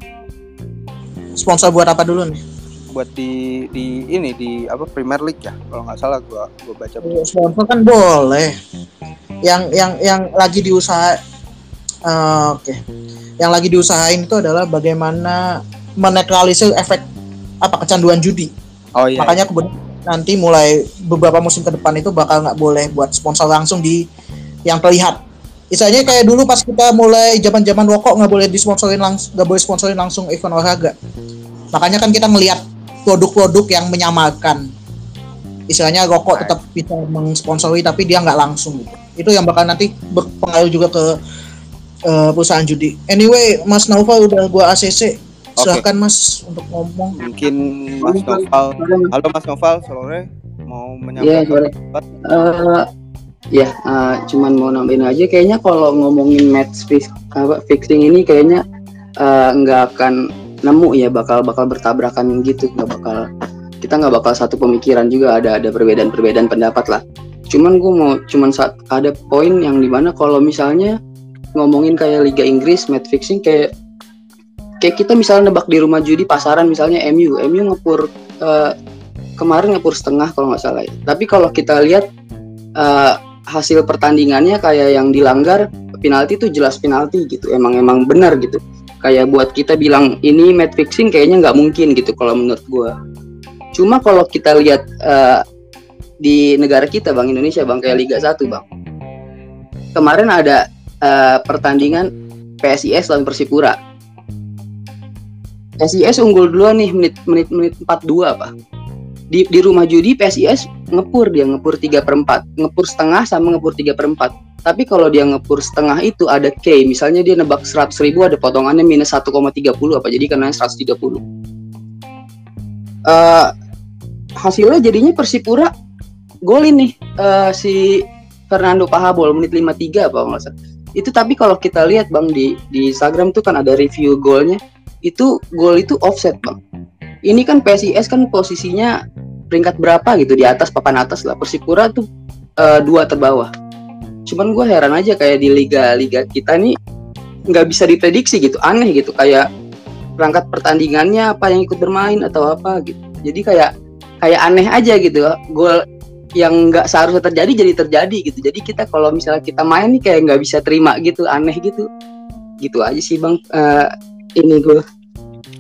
Sponsor buat apa dulu nih? Buat di di ini di apa Premier League ya? Kalau nggak salah gua gua baca sponsor kan boleh. Yang yang yang lagi diusaha eh, oke. Yang lagi diusahain itu adalah bagaimana menetralisir efek apa kecanduan judi. Oh iya makanya kemudian nanti mulai beberapa musim ke depan itu bakal nggak boleh buat sponsor langsung di yang terlihat Misalnya kayak dulu pas kita mulai zaman zaman rokok nggak boleh disponsorin langsung nggak boleh sponsorin langsung event olahraga. Makanya kan kita melihat produk-produk yang menyamakan. Istilahnya rokok tetap bisa mensponsori tapi dia nggak langsung gitu. itu yang bakal nanti berpengaruh juga ke eh, perusahaan judi. Anyway Mas Naufal udah gua ACC silahkan Mas untuk ngomong. Mungkin Mas Noval halo Mas Noval sore. Mau Iya, menyampaikan sore. pendapat? Ya, eh, cuman mau nambahin aja kayaknya kalau ngomongin match fix, apa, fixing ini kayaknya eh, nggak akan nemu ya bakal bakal bertabrakan gitu nggak bakal kita nggak bakal satu pemikiran juga ada ada perbedaan-perbedaan pendapat lah. Cuman gue mau cuman saat ada poin yang di mana kalau misalnya ngomongin kayak Liga Inggris match fixing kayak kayak kita misalnya nebak di rumah judi pasaran misalnya MU, MU ngepur eh, kemarin ngepur setengah kalau nggak salah. ya. Tapi kalau kita lihat eh, hasil pertandingannya kayak yang dilanggar penalti itu jelas penalti gitu. Emang emang benar gitu. Kayak buat kita bilang ini match fixing kayaknya nggak mungkin gitu kalau menurut gua. Cuma kalau kita lihat eh, di negara kita bang Indonesia bang kayak Liga 1 bang. Kemarin ada eh, pertandingan PSIS lawan Persipura. PSIS unggul duluan nih menit menit menit 42 apa di di rumah judi PSIS ngepur dia ngepur 3 per 4 ngepur setengah sama ngepur 3 per 4 tapi kalau dia ngepur setengah itu ada K misalnya dia nebak 100 ribu ada potongannya minus 1,30 apa jadi karena 130 Eh hasilnya jadinya Persipura golin nih eh, si Fernando Pahabol menit 53 apa nggak itu tapi kalau kita lihat bang di di Instagram tuh kan ada review golnya. Itu gol itu offset bang ini kan PSIS kan posisinya peringkat berapa gitu? Di atas papan atas lah. Persipura tuh eh, dua terbawah. Cuman gue heran aja kayak di liga liga kita nih nggak bisa diprediksi gitu. Aneh gitu kayak perangkat pertandingannya apa yang ikut bermain atau apa gitu. Jadi kayak kayak aneh aja gitu. Gol yang nggak seharusnya terjadi jadi terjadi gitu. Jadi kita kalau misalnya kita main nih kayak nggak bisa terima gitu aneh gitu. Gitu aja sih bang. Eh, ini gue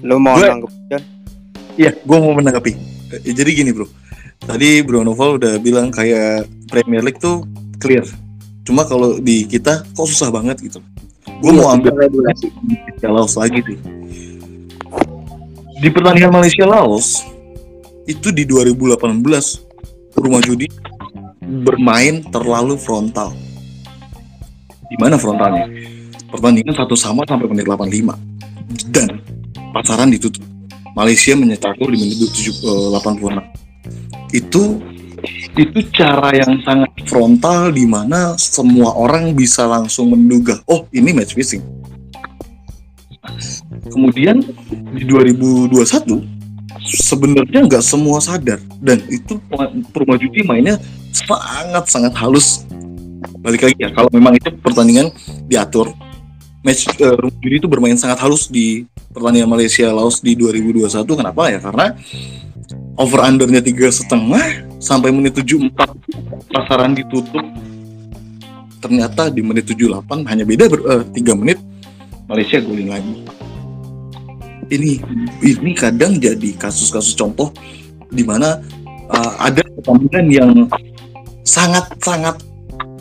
Lu mau Gue- nanggep? Iya, gue mau menanggapi. Eh, Jadi gini bro, tadi Bro Novel udah bilang kayak Premier League tuh clear. Cuma kalau di kita kok susah banget gitu. Gue Iya, mau ambil regulasi Malaysia Laos lagi sih. Di pertandingan Malaysia Laos itu di 2018 rumah judi bermain terlalu frontal. Di mana frontalnya? Pertandingan satu sama sampai menit 85 dan pasaran ditutup. Malaysia menyecakur di menit 7, eh, 86. Itu itu cara yang sangat frontal di mana semua orang bisa langsung menduga, oh ini match fixing. Kemudian di 2021 sebenarnya nggak semua sadar dan itu judi mainnya sangat sangat halus. Balik lagi ya kalau memang itu pertandingan diatur match eh, rumah judi itu bermain sangat halus di pertandingan Malaysia Laos di 2021 kenapa? Ya karena over undernya tiga setengah sampai menit 74 pasaran ditutup. Ternyata di menit 78 hanya beda ber, eh, 3 menit Malaysia golin lagi. Ini ini kadang jadi kasus-kasus contoh di mana eh, ada pertandingan yang sangat-sangat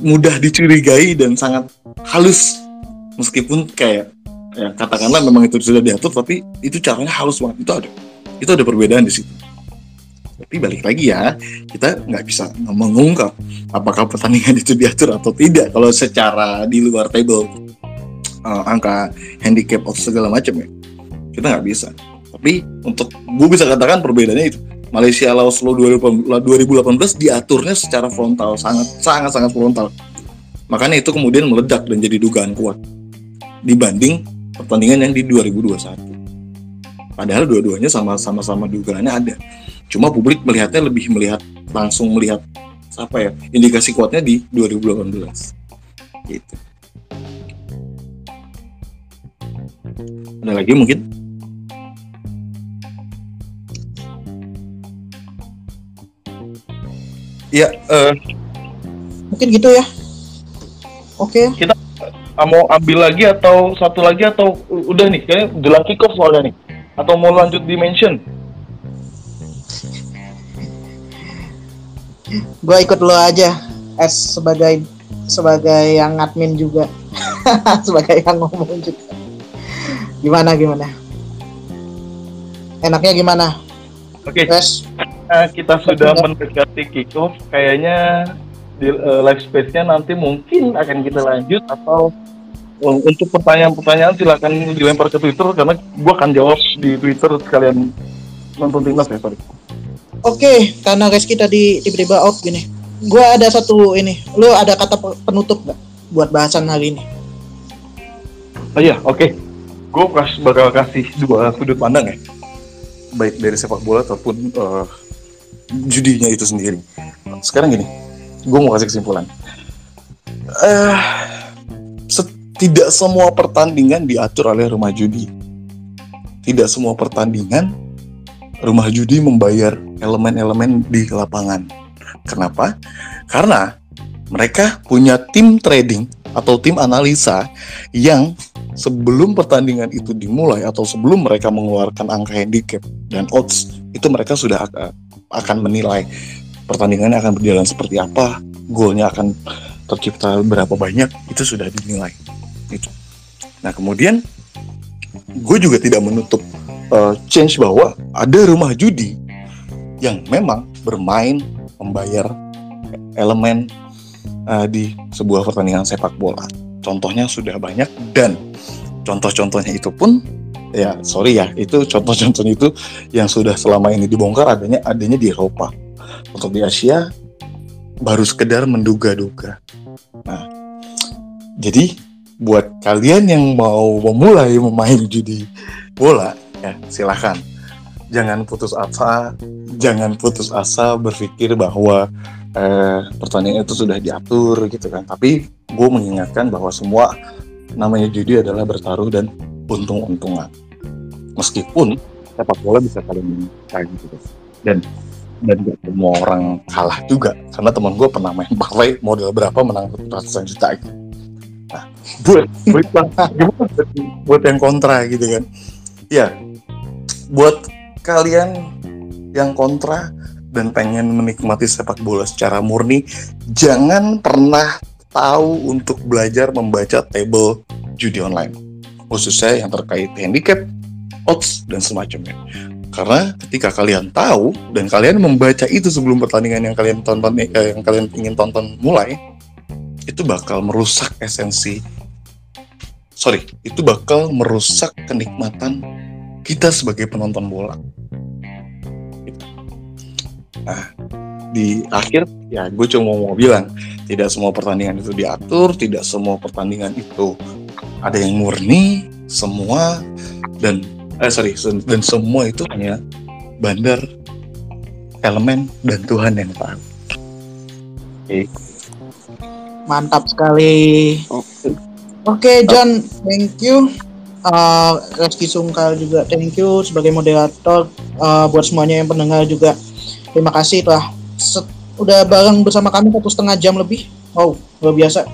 mudah dicurigai dan sangat halus meskipun kayak ya katakanlah memang itu sudah diatur tapi itu caranya halus banget. Itu ada itu ada perbedaan di situ. Tapi balik lagi ya kita nggak bisa mengungkap apakah pertandingan (laughs) itu diatur atau tidak kalau secara di luar table. Eh, angka handicap atau segala macam ya. Kita nggak bisa. Tapi untuk gue bisa katakan perbedaannya itu. Malaysia Laos Law 2018 diaturnya secara frontal sangat sangat sangat frontal. Makanya itu kemudian meledak dan jadi dugaan kuat dibanding pertandingan yang di 2021 padahal dua-duanya sama-sama sama dugaannya ada. Cuma publik melihatnya lebih melihat langsung melihat apa ya indikasi kuatnya di 2018 gitu. Ada lagi mungkin? Ya eh, Mungkin gitu ya. Oke. Ah, mau ambil lagi atau satu lagi atau udah nih kayaknya jelang kick off soalnya nih atau mau lanjut dimension Gue ikut lo aja. S sebagai sebagai yang admin juga. (laughs) sebagai yang ngomong juga. Gimana gimana? Enaknya gimana? oke S eh, kita sudah mendekati kick off kayaknya di eh, live space-nya nanti mungkin akan kita lanjut atau untuk pertanyaan-pertanyaan silakan dilempar ke Twitter karena gua akan jawab di Twitter sekalian nonton timnas ya sorry. Oke, karena guys kita di tiba-tiba out gini. gue ada satu ini. Lu ada kata pe- penutup nggak buat bahasan hari ini? Oh iya, oke. Gue bakal kasih dua sudut pandang ya. Baik dari sepak bola ataupun eh, judinya itu sendiri. Sekarang gini, gue mau kasih kesimpulan. Se- tidak semua pertandingan diatur oleh rumah judi. Tidak semua pertandingan rumah judi membayar elemen-elemen di lapangan. Kenapa? Karena mereka punya tim trading atau tim analisa yang sebelum pertandingan itu dimulai atau sebelum mereka mengeluarkan angka handicap dan odds itu mereka sudah ak- akan menilai pertandingannya akan berjalan seperti apa, golnya akan tercipta berapa banyak itu sudah dinilai. Itu. Nah kemudian gue juga tidak menutup uh, change bahwa ada rumah judi yang memang bermain membayar elemen uh, di sebuah pertandingan sepak bola. Contohnya sudah banyak dan contoh-contohnya itu pun ya sorry ya itu contoh-contohnya itu yang sudah selama ini dibongkar adanya adanya di Eropa. Untuk di Asia baru sekedar menduga-duga. Nah, jadi buat kalian yang mau memulai memain judi bola ya silahkan jangan putus asa jangan putus asa berpikir bahwa eh, pertandingan itu sudah diatur gitu kan. Tapi gue mengingatkan bahwa semua namanya judi adalah bertaruh dan untung-untungan. Meskipun sepak bola bisa kalian menang gitu dan dan gak semua orang kalah juga. Karena teman gue pernah main parlay modal berapa menang ratusan juta gitu. Nah buat (laughs) buat gimana buat, buat yang kontra gitu kan. Ya buat kalian yang kontra dan pengen menikmati sepak bola secara murni jangan pernah tahu untuk belajar membaca table judi online. Khususnya yang terkait handicap odds dan semacamnya. Karena ketika kalian tahu dan kalian membaca itu sebelum pertandingan yang kalian tonton eh, yang kalian ingin tonton mulai itu bakal merusak esensi. Sorry itu bakal merusak kenikmatan kita sebagai penonton bola. Nah di akhir ya gue cuma mau bilang tidak semua pertandingan itu diatur tidak semua pertandingan itu ada yang murni semua dan eh sorry dan semua itu hanya bandar elemen dan Tuhan yang tahu Mantap sekali. Oke, John, thank you. Uh, Reski Sungkal juga thank you sebagai moderator. Uh, buat semuanya yang pendengar juga terima kasih telah udah bareng bersama kami satu setengah jam lebih. Wow, luar biasa.